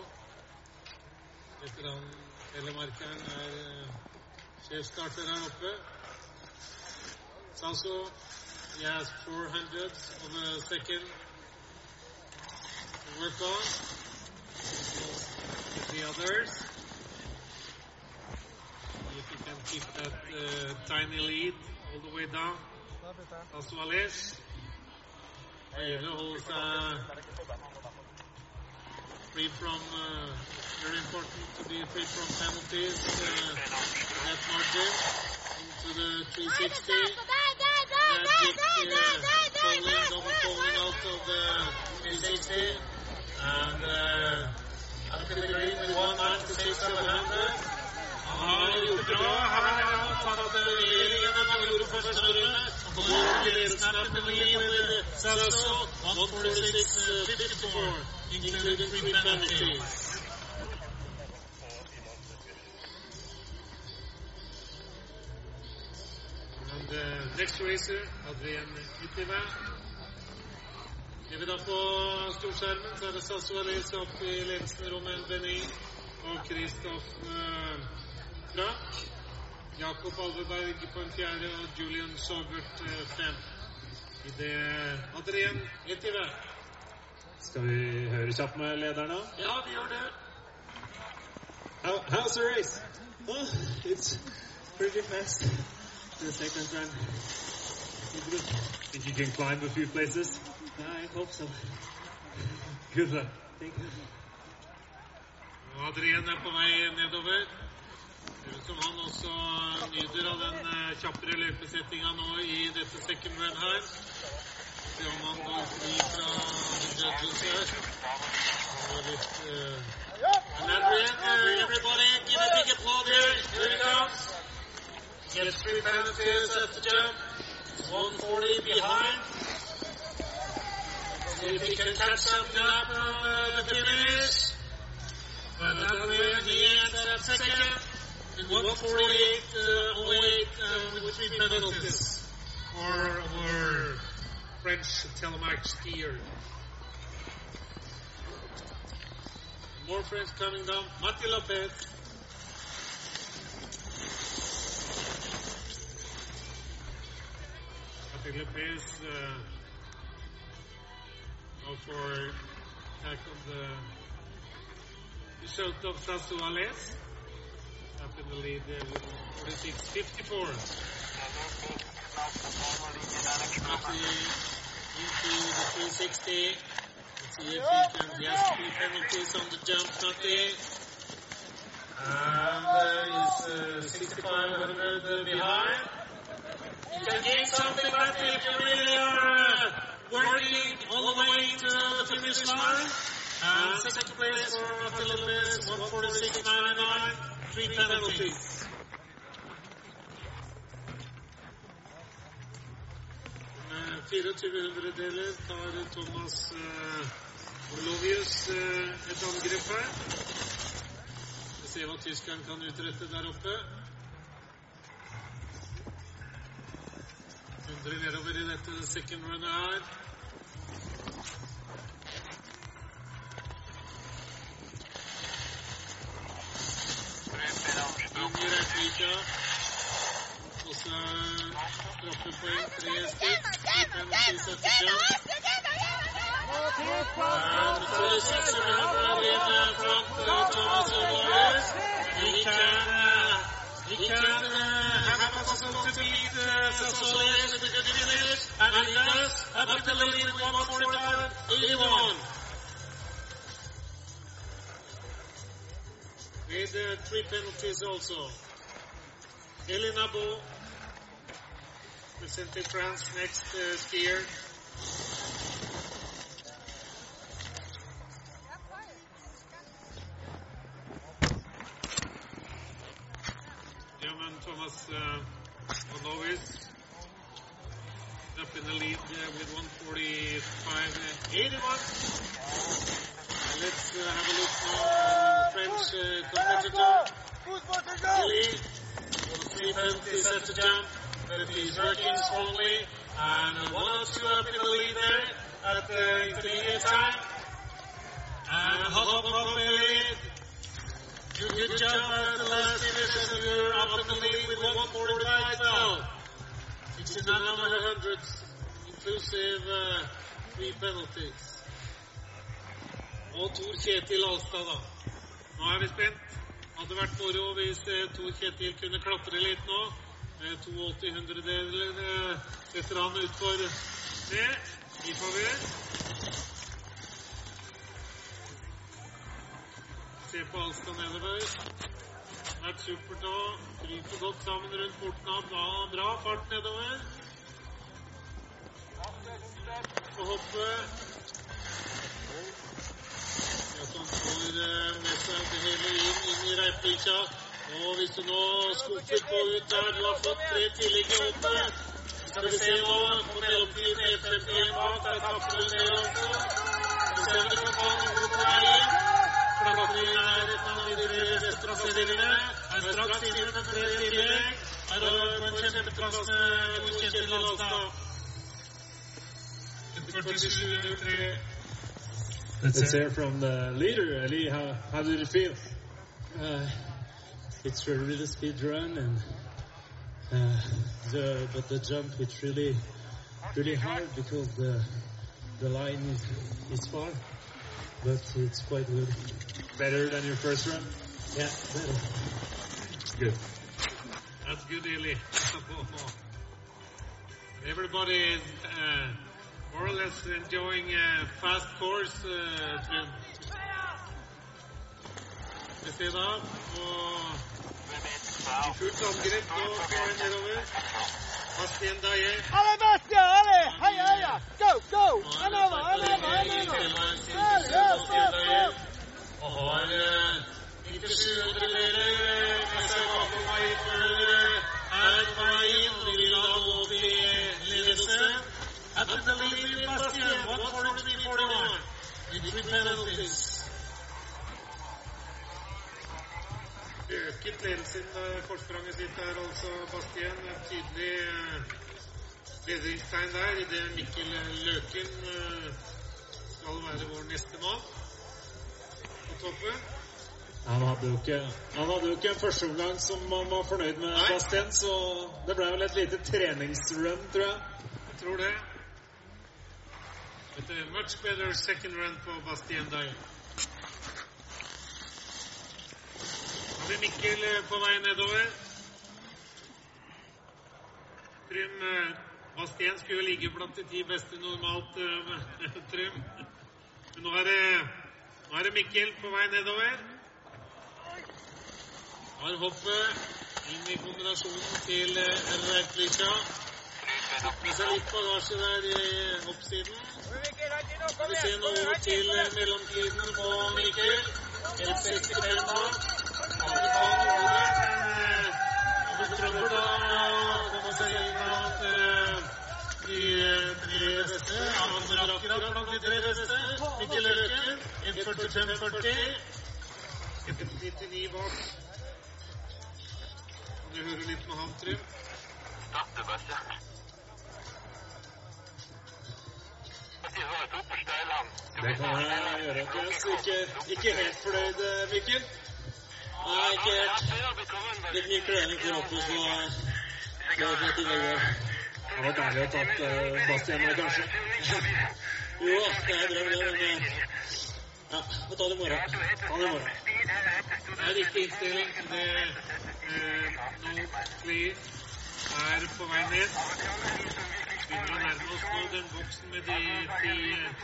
Veteran telemarkeren er uh, sjefsstarter her oppe. Sasso, he has 400 on the second work on. With the others. If he can keep that uh, tiny lead all the way down. Ales. Øyene holder seg free from, uh, very important to be free from penalties, uh, net margin into the 360. 360. And, uh, up to the green with 196 over 100. Han har gjort det bra. Han har tatt regjeringen av gjorde første runde. Og nå ledelsen er på lead with Sasso, 146-54 including three penalties. And the next racer, Adrian Itiva. Det vi da på storskjermen, så er det Sasso Alice opp i ledelsen, Romain Benin og Kristoff uh, Frank. Jakob Alveberg på en fjerde og Julian Sobert uh, fem. I det Adrian Itiva. Skal vi høre kjapt med lederen da? Ja, vi gjør det. How, how's the race? Oh, it's pretty fast. The second run. Think you can climb a few places? I hope so. Good luck. Thank you. Adrien er på vei nedover. Ser ut som han også nyter av den eh, kjappere løypesettinga nå i dette second run her. Se om han går fri fra judges her. Litt uh, And Adrien, uh, everybody give a big applause here. Here he comes. Gets three penalties at the jump. 140 behind. See if he can catch something up uh, the finish. But Adrien, he ends at second. In 148, uh, 08, uh, with three penalties for our French telemark skier. More French coming down. Mati Lopez. Mati Lopez uh, for tackle the result of. Up in the lead uh, with 46-54. Into the 360. Let's see if he can. He three penalties on the jump, Mati. And uh, he's uh, 6,500 behind. Can something, Mati, if you really are uh, working all the way to the finish line. And second place for Mati Lopez, 146.99, three penalties. Med 24 hundredeler tar Thomas uh, Olovius uh, et angrep her. Vi ser hva tyskeren kan utrette der oppe. 100 nedover i dette second runnet her. Inn i Retvika. Og så straffepoeng, tre stykk. Fem tilsatte jump. And With uh, three penalties also. Elena Bo, representing France next uh, skier. German Thomas uh, Bonovis up in the lead uh, with 145.81. Let's uh, have a look on French uh, competitor. Eli, three penalties at the jump, but he's working strongly. And one or two up in the lead there at the intermediate time. And Hop Hop Eli, you good job at the last finish you're up in the lead with 145.12. It's in the inclusive three penalties. Og Tor Kjetil Alstad, da. Nå er vi spent. Hadde vært moro hvis eh, Tor Kjetil kunne klatre litt nå. Med 82 hundredeler eh, setter han utfor det. Vi får se. På Alstad nedover. Vært supert nå. Kryper godt sammen rundt porten. av Bra, fart nedover. Får hoppe. At han får eh, med seg det hele inn, inn i reiplikja. Og hvis du nå skuffer på ut der, du har fått tre tillegg i hoppet. Skal vi se nå på mellomtiden 1.51 bak, der tapper du ned også. Så ser vi du kan ta noe på vei inn. Klatring er et av de tre beste plasseringene. Er straks inne med tre tillegg. Er på en kjempeplass med Tor Kjetil Alstad. 47-03. Let's hear from the leader, Ali. How, how did it feel? Uh, it's a really speed run, and uh, the but the jump it's really really hard because the the line is is far, but it's quite good. Better than your first run? Yeah, better. Good. That's good, Eli. Everybody is uh, more or less enjoying a fast course, uh, Trym. Vi ser da på i fullt angrep nå på vei nedover. Bastien Daye. Allez, Bastia, ale, Heia, heia! Go, go! Another, another, Bastien another! Daye. Og har eh, 97 hundredeler med seg bakom vei før eh, er på vei inn. Vi vil ha gå til ledelse. At the lead with Bastien, 143-41. With three penalties. Øket ledelsen eh, forspranget sitt der, altså Bastien. Et tydelig eh, bedringstegn der idet Mikkel Løken eh, skal være vår neste mann på toppen. Han hadde jo ikke, han hadde jo ikke en førsteomgang som man var fornøyd med, Nei. Bastien, så det ble vel et lite treningsrun, tror jeg. Jeg tror det. Et much better second run på Bastien Daye. Har Mikkel eh, på vei nedover. Trym eh, Bastien skulle jo ligge blant de ti beste normalt, eh, Trym. Men nå er, det, nå er det Mikkel på vei nedover. Har hoppet inn i kombinasjonen til Reiplikja. Med seg litt bagasje der i hoppsiden. Vi se nå over til mellomtiden på Mikkel. 1,65 bak. Mikkel Løken, 1,45,40. 1,99 bak. Du høre litt med han, Trym? Det kan jeg gjøre. Ikke, ikke helt fornøyd, eh, Mikkel? Nei, ikke helt. Litt mye kløning på kroppen, så det var et innlegg der. Det var deilig å tatt uh, Bastien der, kanskje. Jo da, det er drøm, det, men eh, ja, får ta det i morgen. Ta det i morgen. Det er riktig innstilling. Det eh, nå Lee er på vei ned. Begynner å nærme oss nå den boksen med de ti eh,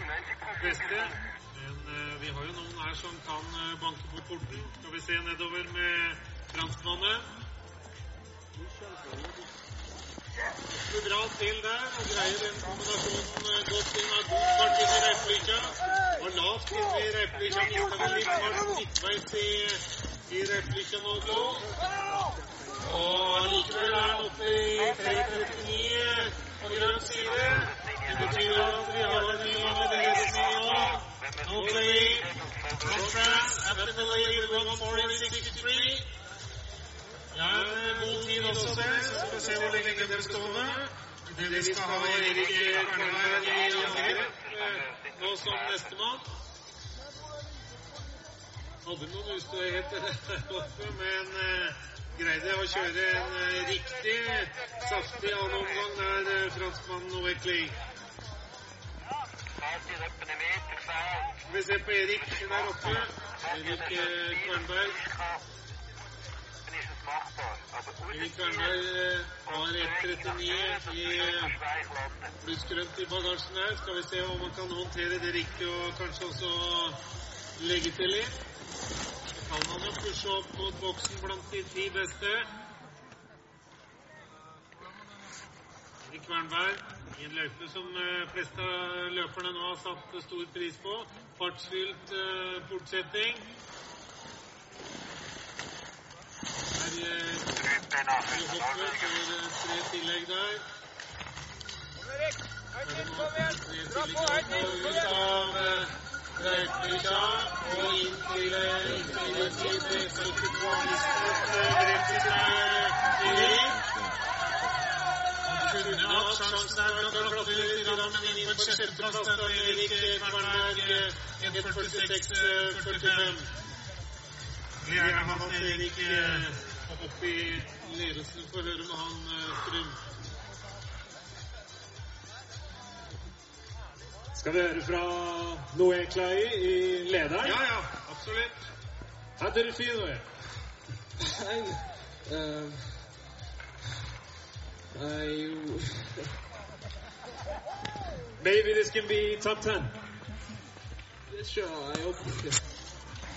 beste. Men eh, vi har jo noen her som kan eh, banke på porten. Skal vi se nedover med franskmannen. Det bra til der og greier den kombinasjonen eh, godt inn. Har god fart inn i reipelykkja. Og lavt inn i reipelykkja. Mista vel litt fart midtveis i, i reipelykkja nå, Glo. Og likevel er han oppe i 3.39 på grønn side. Det betyr at vi har en ny ledelse nå. From France, after the lead, 140.63. Ja, en god tid også, det. Så skal vi se hvor lenge det blir stående. Det vi skal ha Erik Kvernberg i angrep eh, nå som nestemann. Hadde noen oppe, men eh, greide å kjøre en eh, riktig saftig annen omgang der, eh, franskmannen Oekley. Vi se på Erik der oppe. Erik eh, Kvernberg. Erik Kvernberg eh, har 1,39 i plussgrønt i bagasjen der. Skal vi se om han kan håndtere det riktig og kanskje også legge til litt. Kan han jo pushe opp mot boksen blant de ti beste. Erik Kvernberg i en løype som flest fleste av løperne nå har satt stor pris på. Fartsfylt eh, portsetting. Her eh, for eh, tre tillegg der. Er og ut av eh, og inn til eh, rett til Erik. Han kunne hatt sjansen her til å klatre litt, grann, men inn på sjetteplass Erik Kvernberg eh, 1.46,45. Vi har gjerne Erik eh, opp i ledelsen for høre med han eh, Strøm. Skal vi høre fra Noé Klai i lederen? Ja, ja, absolutt. Did it feel, Noé? Um, I Maybe this can be top 10. sure I hope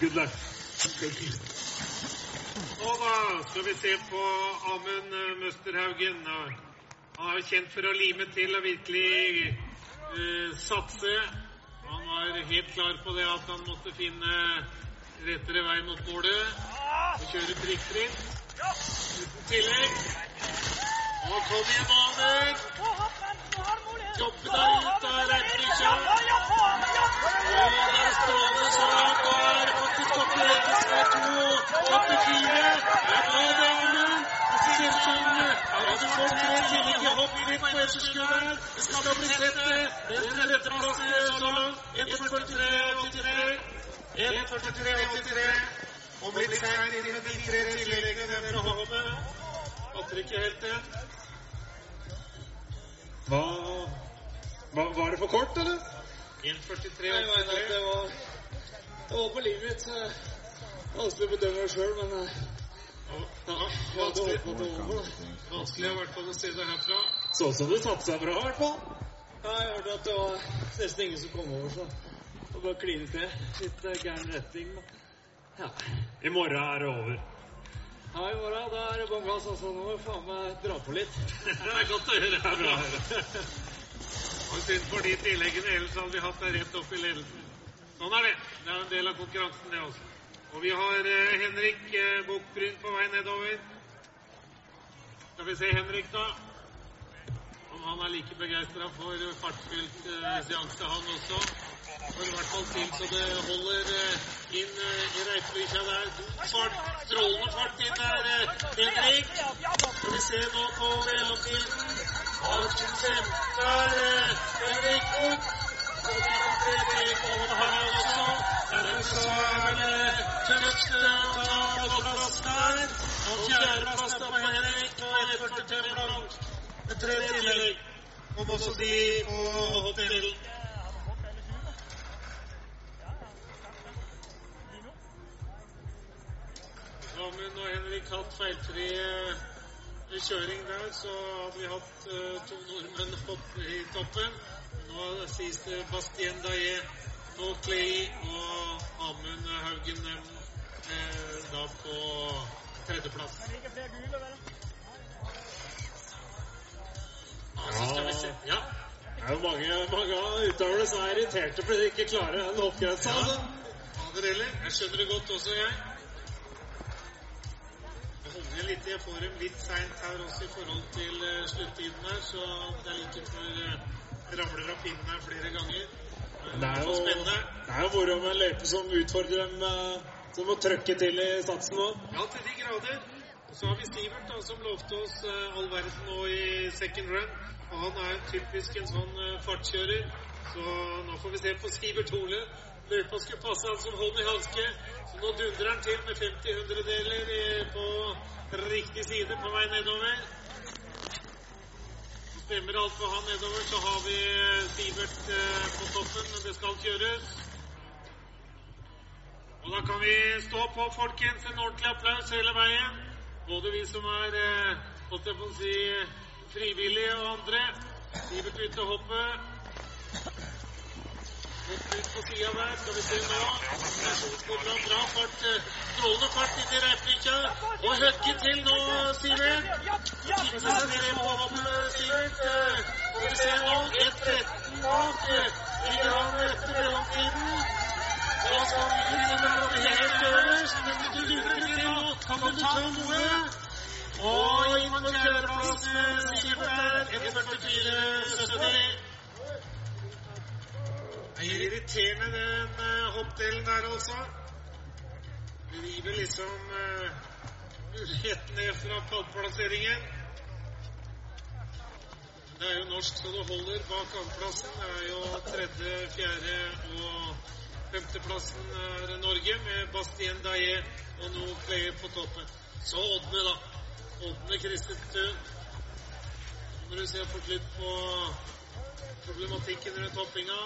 Good luck. Og da skal vi se på Amund eh, Møsterhaugen. Han er jo kjent for å lime til og virkelig uh, satse. Han var helt klar på det at han måtte finne rettere vei mot målet og kjøre prikkfritt. Uten tillegg. Og kom igjen, Amund! Jobbe deg ut av rekkelykkja. Og der er det så langt. Og er faktisk oppe i rekkes med 2,84. Det er bra, det, Amund. Det ser ut som at du får tre tillegg i hopp litt på her. Det skal bli sett det. Den tredjeplassen så langt. 1,43,83. 1,43,83. Om litt seint inn med de tre tilleggene. Fatter ikke helt det. For kort, eller? 1,43,83. Jeg mener at det var Det var på livet mitt. eh, Vanskelig å bedømme det sjøl, men eh, Ja, vanskelig, vanskelig i hvert fall å si det herfra. Så ut som du satsa bra, i hvert fall. Ja, jeg hørte at det var nesten ingen som kom over, så det bare kline til. Litt eh, gæren retning, men ja. I morgen er det over. Ja, i morgen da er det bånn gass, altså. Nå må vi faen meg dra på litt. Det er godt å høre. Det er bra å høre. Synd for de tilleggene, ellers hadde vi hatt deg rett opp i ledelsen. Sånn er det. Det er en del av konkurransen, det også. Og vi har eh, Henrik eh, Bukkbryn på vei nedover. Skal vi se Henrik, da. Om han er like begeistra for fartsfylt eh, seanse, han også. Får i hvert fall til så det holder inn i reipelykkja der. God fart, strålende fart inn der, Henrik. Skal vi se nå på mellomtiden. Tre tillegg har også. Dermed så det tøft å ta. Og fjerdeplass på Henrik og 1,45 blank. Med tre tillegg. Om også de på hotell. Amund og Henrik hatt feilfri eh, kjøring der, så hadde vi hatt uh, to nordmenn opp i toppen. Nå sies det Bastien Daillet Nå Clay og Amund Haugen eh, da på tredjeplass. Ja, skal vi se. Ja, Det er jo mange, mange av utøverne som er irriterte fordi de ikke klarer den hoppgrensa. Ja. Altså. fader heller. Jeg skjønner det godt også, jeg. Jeg holder litt. Jeg får dem litt seint her også i forhold til eh, sluttiden her, så det er like før eh, ramler av pinnen her flere ganger. Det er jo, spennende. det er jo moro med en løype som utfordrer dem, eh, som må trøkke til i satsen nå. Ja, til de grader. Så har vi Sivert, da, som lovte oss eh, all verden nå i second run. Og han er typisk en sånn eh, fartskjører. Så nå får vi se på Sivert Hole. Løypa skulle passe han som hånd i hanske. Nå dundrer han til med 50 hundredeler på riktig side på vei nedover. Stemmer alt for han nedover, så har vi eh, Sivert eh, på toppen, men det skal kjøres. Og da kan vi stå på, folkens. En ordentlig applaus hele veien. Både vi som er eh, holdt jeg på å si, frivillige og andre. Sivert ute og hoppe. Hopp Og høgge til nå, Sivert. Kikke seg ned på hoppet, Sivert. Skal vi se nå. 1.13 bak. Ligger han etter mellomtiden. Da skal inn på kjøreplass med Sivert der. 1.44,70. Det er irriterende, den uh, hoppdelen der, altså. Du river liksom uh, rett ned fra pallplasseringen. Det er jo norsk så det holder bak andreplassen. Det er jo tredje, fjerde og femteplassen er Norge med Bastien Daye og noe på toppen. Så Ådne, da. Ådne Kristetun. må du se på litt på problematikken rundt hoppinga,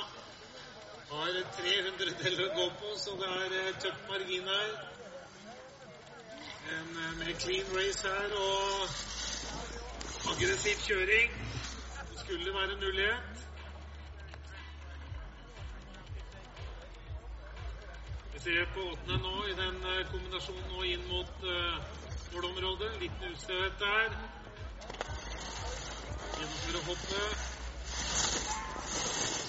har 300 deler å gå på, så det er eh, tøff margin her. En eh, mer clean race her og aggressiv kjøring. Det skulle være en mulighet. Vi ser på åttende nå i den eh, kombinasjonen nå inn mot uh, målområdet. Liten ustøhet der. Gjennomfører hoppet.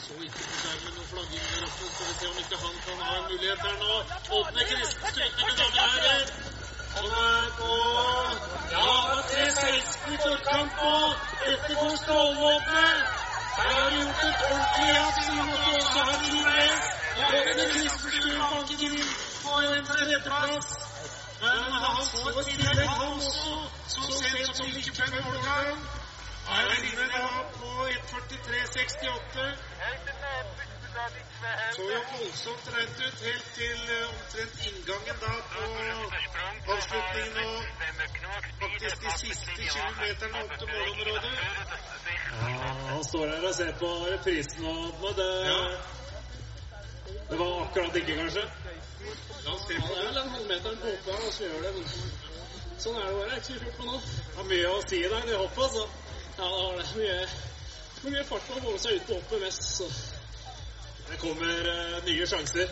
Så ikke på skjermen noen flagging der oppe. Skal se om ikke han kan ha mulighet her nå. Åpne Kristen styrker med mange her. Han er på Ja, han har 3.16 i forkant på. Her har de gjort et ordentlig jazz. Vi måtte også ha en race. Åpne Kristenstuen banker inn på en tredjeplass. Men han får tillegg, han også, så sent som like før målgang. Er inne da på 1.43,68. Så jo voldsomt rent ut helt til omtrent inngangen da på avslutningen og faktisk de siste 20 meterne opp til målområdet. Ja, han står her og ser på reprisen og det, det var akkurat ikke, kanskje. La oss se Ja, på det er vel en halvmeter på hoppet her, og så gjør det. Men sånn er det bare. Ikke så fort med nå. Det har mye å si der, det hoppet, altså. Ja, det var det. Mye, mye fart å holde seg ute på hoppet mest, så Det kommer uh, nye sjanser.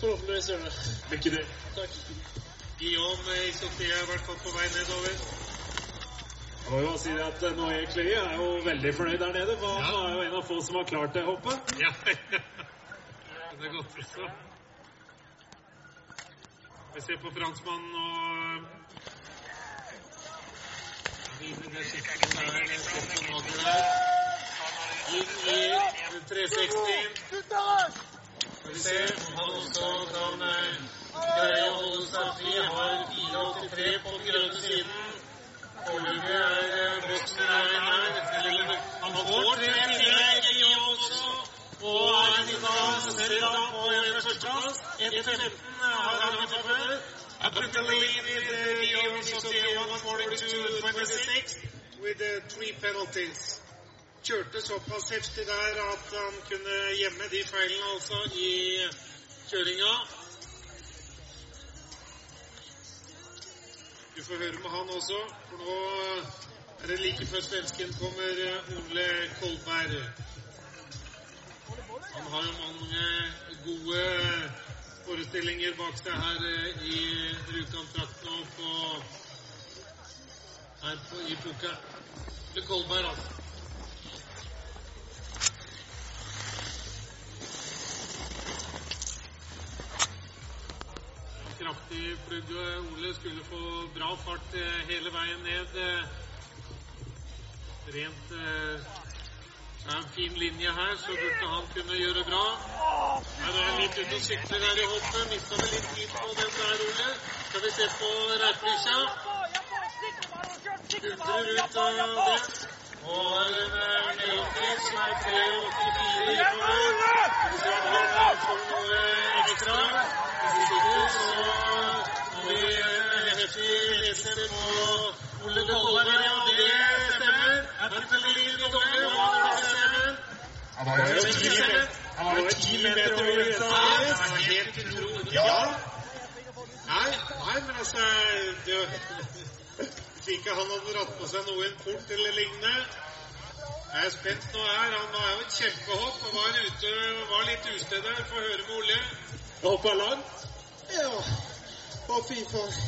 forhåpentligvis gjør det. Lykke til. Takk. Guillaume i Sofia er i hvert fall på vei nedover. Jeg må jo si det at eh, Noé Clay er jo veldig fornøyd der nede, for han er jo en av få som har klart det hoppet. Ja, det er godt også. Vi ser på franskmannen og Vinner det skiftet der. Steffen Magger der. Inn i 360. Skal eh. Har 4,83 på den grønne siden. Foreløpig er eh, her. Han er på en førsteplass. 1.15 har han fra før. I took the lead in the Young Society 142-26 with three penalties. Kjørte såpass heftig der at han kunne gjemme de feilene altså i kjøringa. Du får høre med han også, for nå er det like før svensken kommer, Ole Kolberg. Han har jo mange gode forestillinger bak seg her eh, i Rjukan-trakten og på her på, i Puka. Eller Kolberg, altså. Kraftig plugg. Ole skulle få bra fart eh, hele veien ned. eh, Rent eh, det er en fin linje her, så burde han kunne gjøre bra. Her er han litt ute og sykler her i hoppet. Mista vel litt tid på den der, Ole. Skal vi se på Reiplikja. Utrer ut av det. Og har en eh, mellomtid som er 3,84 oppover. Han var jo ti meter, over grensa. Ja, det er helt utrolig. Ja. Nei, nei, men altså det, Hvis ikke han hadde dratt på seg noe i en port eller lignende Jeg er spent nå her. Han er jo et kjempehopp og var ute var litt ustø der. Få høre med Ole. Hoppa langt. Ja, å fy faen.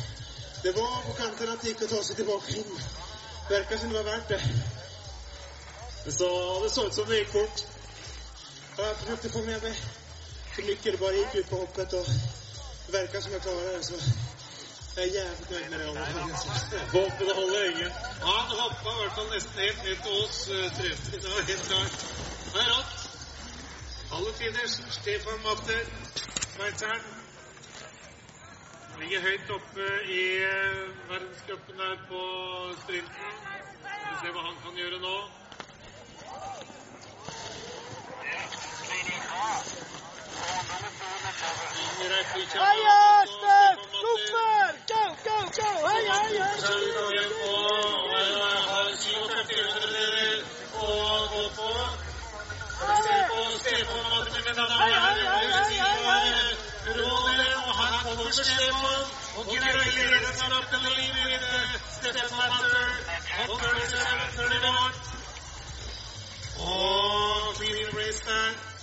Det var på kanten at det gikk å ta seg tilbake inn. Virka som det var verdt det. Så det så ut som det gikk fort. Jeg försökte få med mig så mycket det bare gikk ut på hoppet, og det verkar som jeg klarar det, så jeg er jævlig nøyd med det. Håper det holder lenge. Han hoppa i hvert fall nesten helt ned til oss. eh. Det var helt klart. Det er rått. Alle tiders Stefan Matte, sveitseren. Ligger høyt oppe i eh, verdenscupen her på sprinten. Vi vi se hva han kan gjøre nå. Inger Eikvik Heia, Østen! Super! Go, go, go! Heia, heia! Oh, clean race there.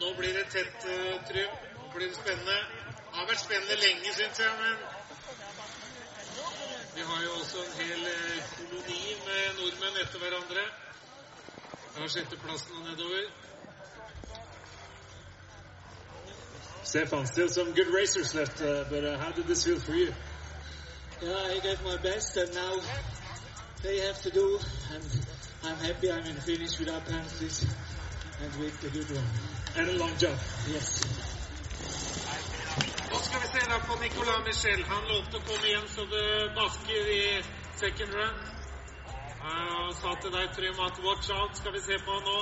Nå blir det tett, uh, Trym. Nå blir det spennende. Det har vært spennende lenge, syns jeg, men vi har jo også en hel eh, koloni med nordmenn etter hverandre. Har sjetteplassen og nedover. Stefan, still some good racers left, uh, but uh, how did this feel for you? Yeah, I gave my best, and now they have to do. And I'm happy I'm in the finish without penalties and with a good one. And det long jump. Yes. Nå skal vi se da på Nicolas Michel. Han lovte å komme igjen så det basker i second run. Han sa til deg, Trym, at watch out skal vi se på nå.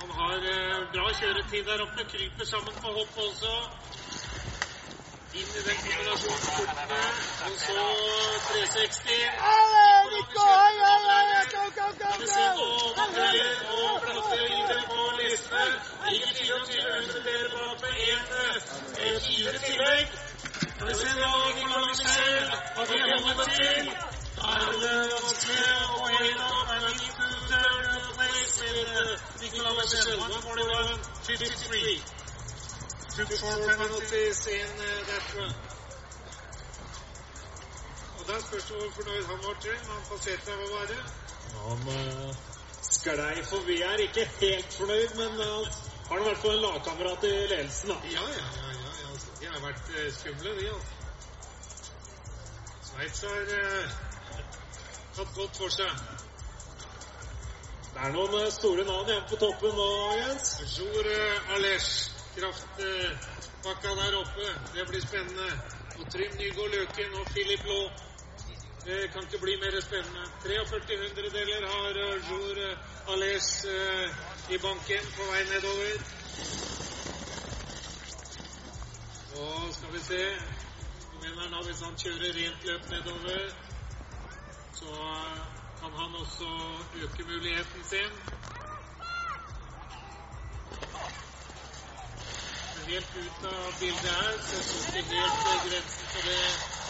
Han har eh, bra kjøretid der oppe. Kryper sammen på hopp også. Inn i den kombinasjonen. Og så 360. Alle, Nico! Heia, heia! Go, listene. Ligger 24 dere bak med en eh, fire tillegg. Skal vi nå Nicolas Michel. Hva vil han holde til? Da er det vanskelig å gjennom. Men vi turn place with uh, Nicolas Michel. 141-53. Took four penalties in uh, that run. Og Da spørs det hvor fornøyd han var, Trym. Han passerte av å være. Han sklei forbi her. Ikke helt fornøyd, men uh, har i hvert fall en lagkamerat i ledelsen, da. Ja, ja, ja. ja, ja. altså, De har vært uh, skumle, de, altså. Sveits har uh, tatt godt for seg. Det er noen store navn igjen på toppen nå, Jens. Jor uh, Alesh, kraftpakka der oppe. Det blir spennende. Og Trym Nygaard Løken og Philip Laa. Det kan ikke bli mer spennende. 43 hundredeler har Jour Jor eh, eh, i banken på vei nedover. Og skal vi se Mener da, Hvis han kjører rent løp nedover, så eh, kan han også øke muligheten sin. Helt ut av bildet her, så jeg syns det er helt eh, grensen på det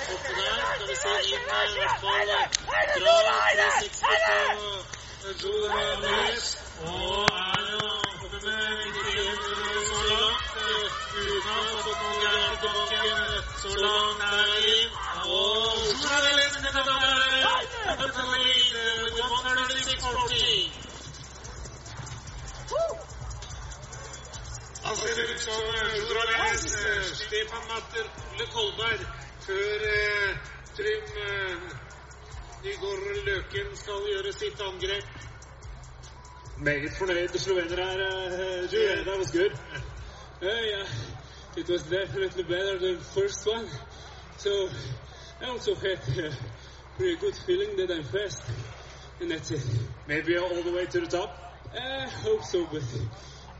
hoppet der. Skal vi se inn i hvert fall eh, fra 360 på Joe Louis. Og er jo oppe med 91 så langt. Uten å ha fått noen gærent tilbake så langt der inn. Og Joe nedover. Up the lead with 136.40. ser ut som Jorales, Stefan Matter, Ole Kolberg, før eh, Trym eh, Nygaard Løken skal gjøre sitt angrep. Meget fornøyd slovener her. Uh, yeah. that was good. Uh, yeah, it was definitely better than first one. So I also had a pretty good feeling that I'm fast, and that's it. Maybe all the way to the top? I hope so, but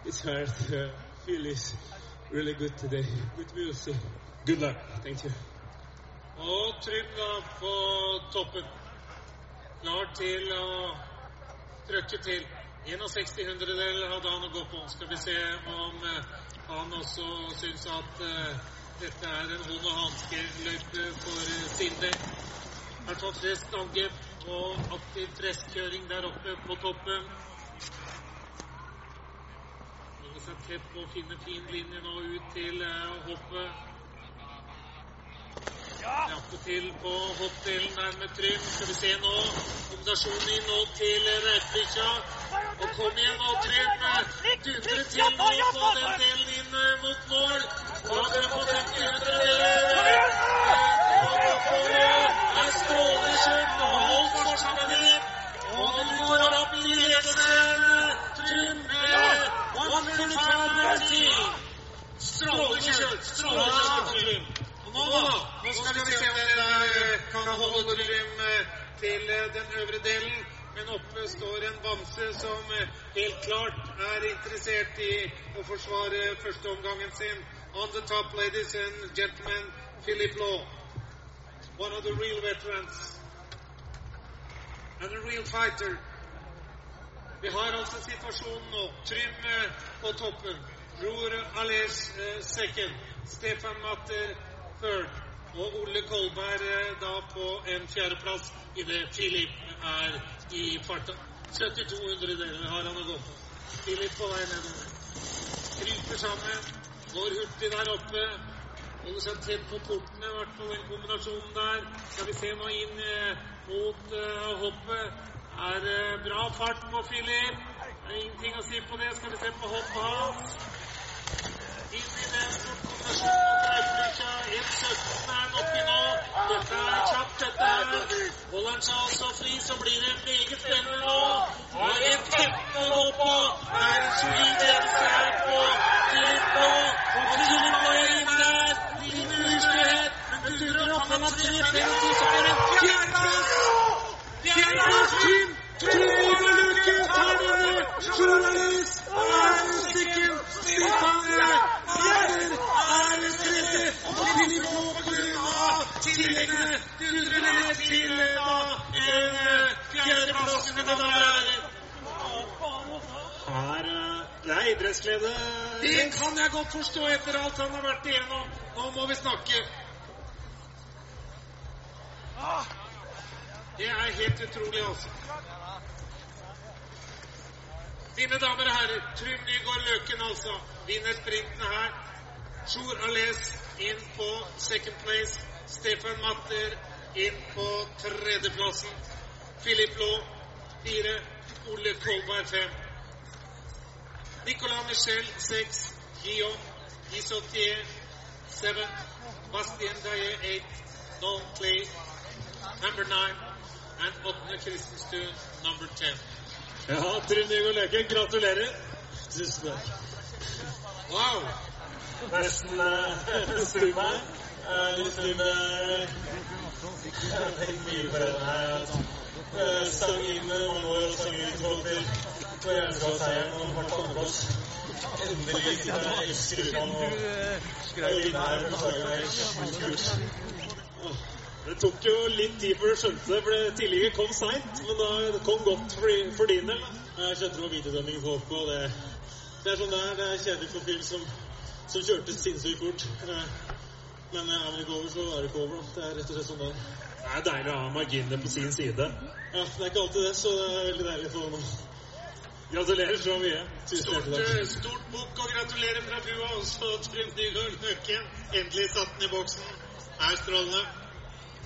it's hard. Uh, feel is really good today, but we'll see. Good luck. Thank you. Og Trym da på toppen. Klar til å trykke til. 61 hundredel hadde han å gå på. Skal vi se om eh, han også syns at uh, dette er en hånd og hanske-løype for eh, sin del. Har tatt flest angrep og aktiv presskjøring der oppe på toppen. Holder seg tett på å finne fin linje nå ut til eh, hoppet. Jappe til på hoppdelen der med Trym. Skal vi se nå. Kombinasjonen inn nå til Reitbikkja. Og kom igjen nå, Trym. Dundre til nå på den delen inn eh, mot mål. Skal vi få 50 hundredeler. Er strålende kjørt. Og hold fortsatt Og nå går opp i ledelsen. Trym 145 Strålende kjørt. Strålende kjørt, Trym. Og nå, skal vi se om dere kan holde Trym til eh, den øvre delen. Men oppe står en bamse som eh, helt klart er interessert i å forsvare førsteomgangen sin. On the top, ladies and gentlemen, Philip Law. One of the real veterans. And a real fighter. Vi har altså situasjonen nå. Trym på toppen. Bror Ales eh, second. Stefan Matter third. Og Ole Kolberg eh, da på en fjerdeplass idet Filip er i farta. 72 hundredeler har han å gå på. Filip på vei nedover. Kryper sammen. Går hurtig der oppe. Holder seg tett på portene, i hvert fall den kombinasjonen der. Skal vi se nå inn eh, mot uh, hoppet. Er det bra fart på Filip. Det er ingenting å si på det. Skal vi se på hoppet hans. Inn i den kombinasjonen. Reipvikja 1.17 er nok oppi nå. Dette er kjapt, dette. Holder han seg altså fri, så blir det meget spennende nå. Og 1.15 forstå etter alt han har vært igjennom. Nå må vi snakke. Det er helt utrolig, altså. Mine damer og herrer, Trym Nygaard Løken altså vinner sprinten her. Sjur Ales inn på second place. Stefan Matter inn på tredjeplassen. Philip Laa fire. Ole Kolberg fem. Nicolas Michel seks. Guillaume Isotier seven. Bastien Daye eight. Don Clay number nine. And Åtne Christenstuen number ten. Ja, Trym Nygaard Løken, gratulerer. Tusen takk. Wow! Nesten uh, stum her. Uh, tenker mye på denne her. Altså. Uh, sang inn mange år og sang ut i forhold til hver eneste av seieren og ble andreplass. Endelig. Det. Det tok jo litt tid før du skjønte det, for tillegget kom seint. Men da det kom godt for, for din del. Jeg skjønte hva videodømmingen videodømming på det, det er sånn det er. Det er kjedelig for film som som kjørte sinnssykt fort. Eh, Men er man ikke over, så er det ikke over. Det er rett og slett sånn det er. Det er deilig å ha marginene på sin side. Ja, det er ikke alltid det, så det er veldig deilig for nå. Gratulerer så mye. Tusen Stort, takk. eh, stort bukk og gratulerer fra bua Også Trym Nygaard Løken. Endelig satt den i boksen. Er strålende.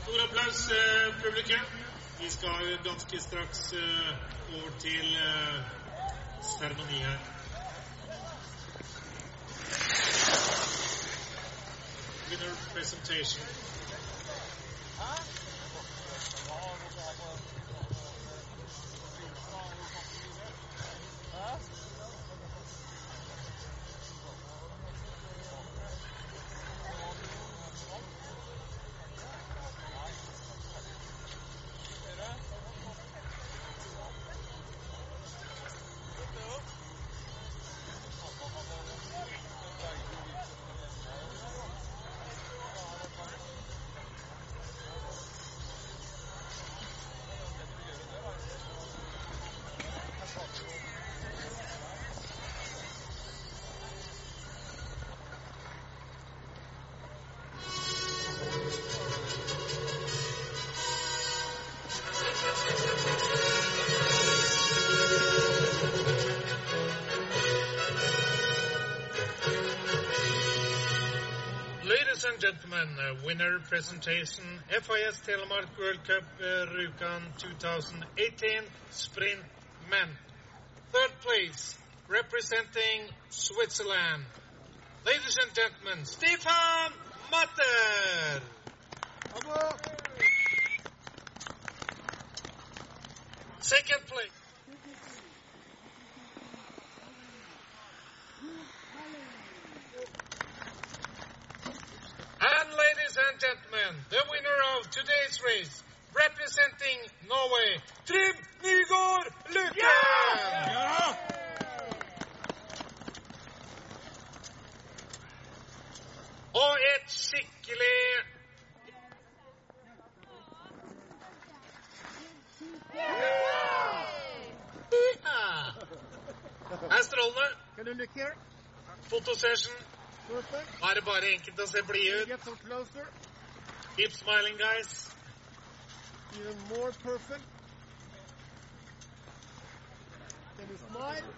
Stor applaus, eh, publikum. Vi skal ganske straks eh, over til eh, seremoni her. Winner presentation. And gentlemen, uh, winner presentation FIS Telemark World Cup uh, Rjukan 2018 Sprint Men. Third place, representing Switzerland. Ladies and gentlemen, Stefan Matter. Second place. Perfect. Nå er det bare enkelt å se blide ut. Get some closer. Keep smiling, guys. Even more perfect. Can you smile?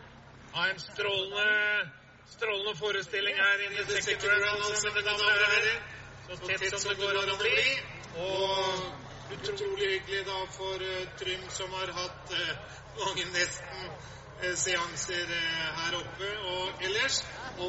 Ha en strålende, strålende forestilling her inne i second round, altså, mine damer og herrer. Så tett som det går an å bli. Og utrolig hyggelig da for uh, Trym, som har hatt eh, mange nesten eh, seanser eh, her oppe og ellers. Og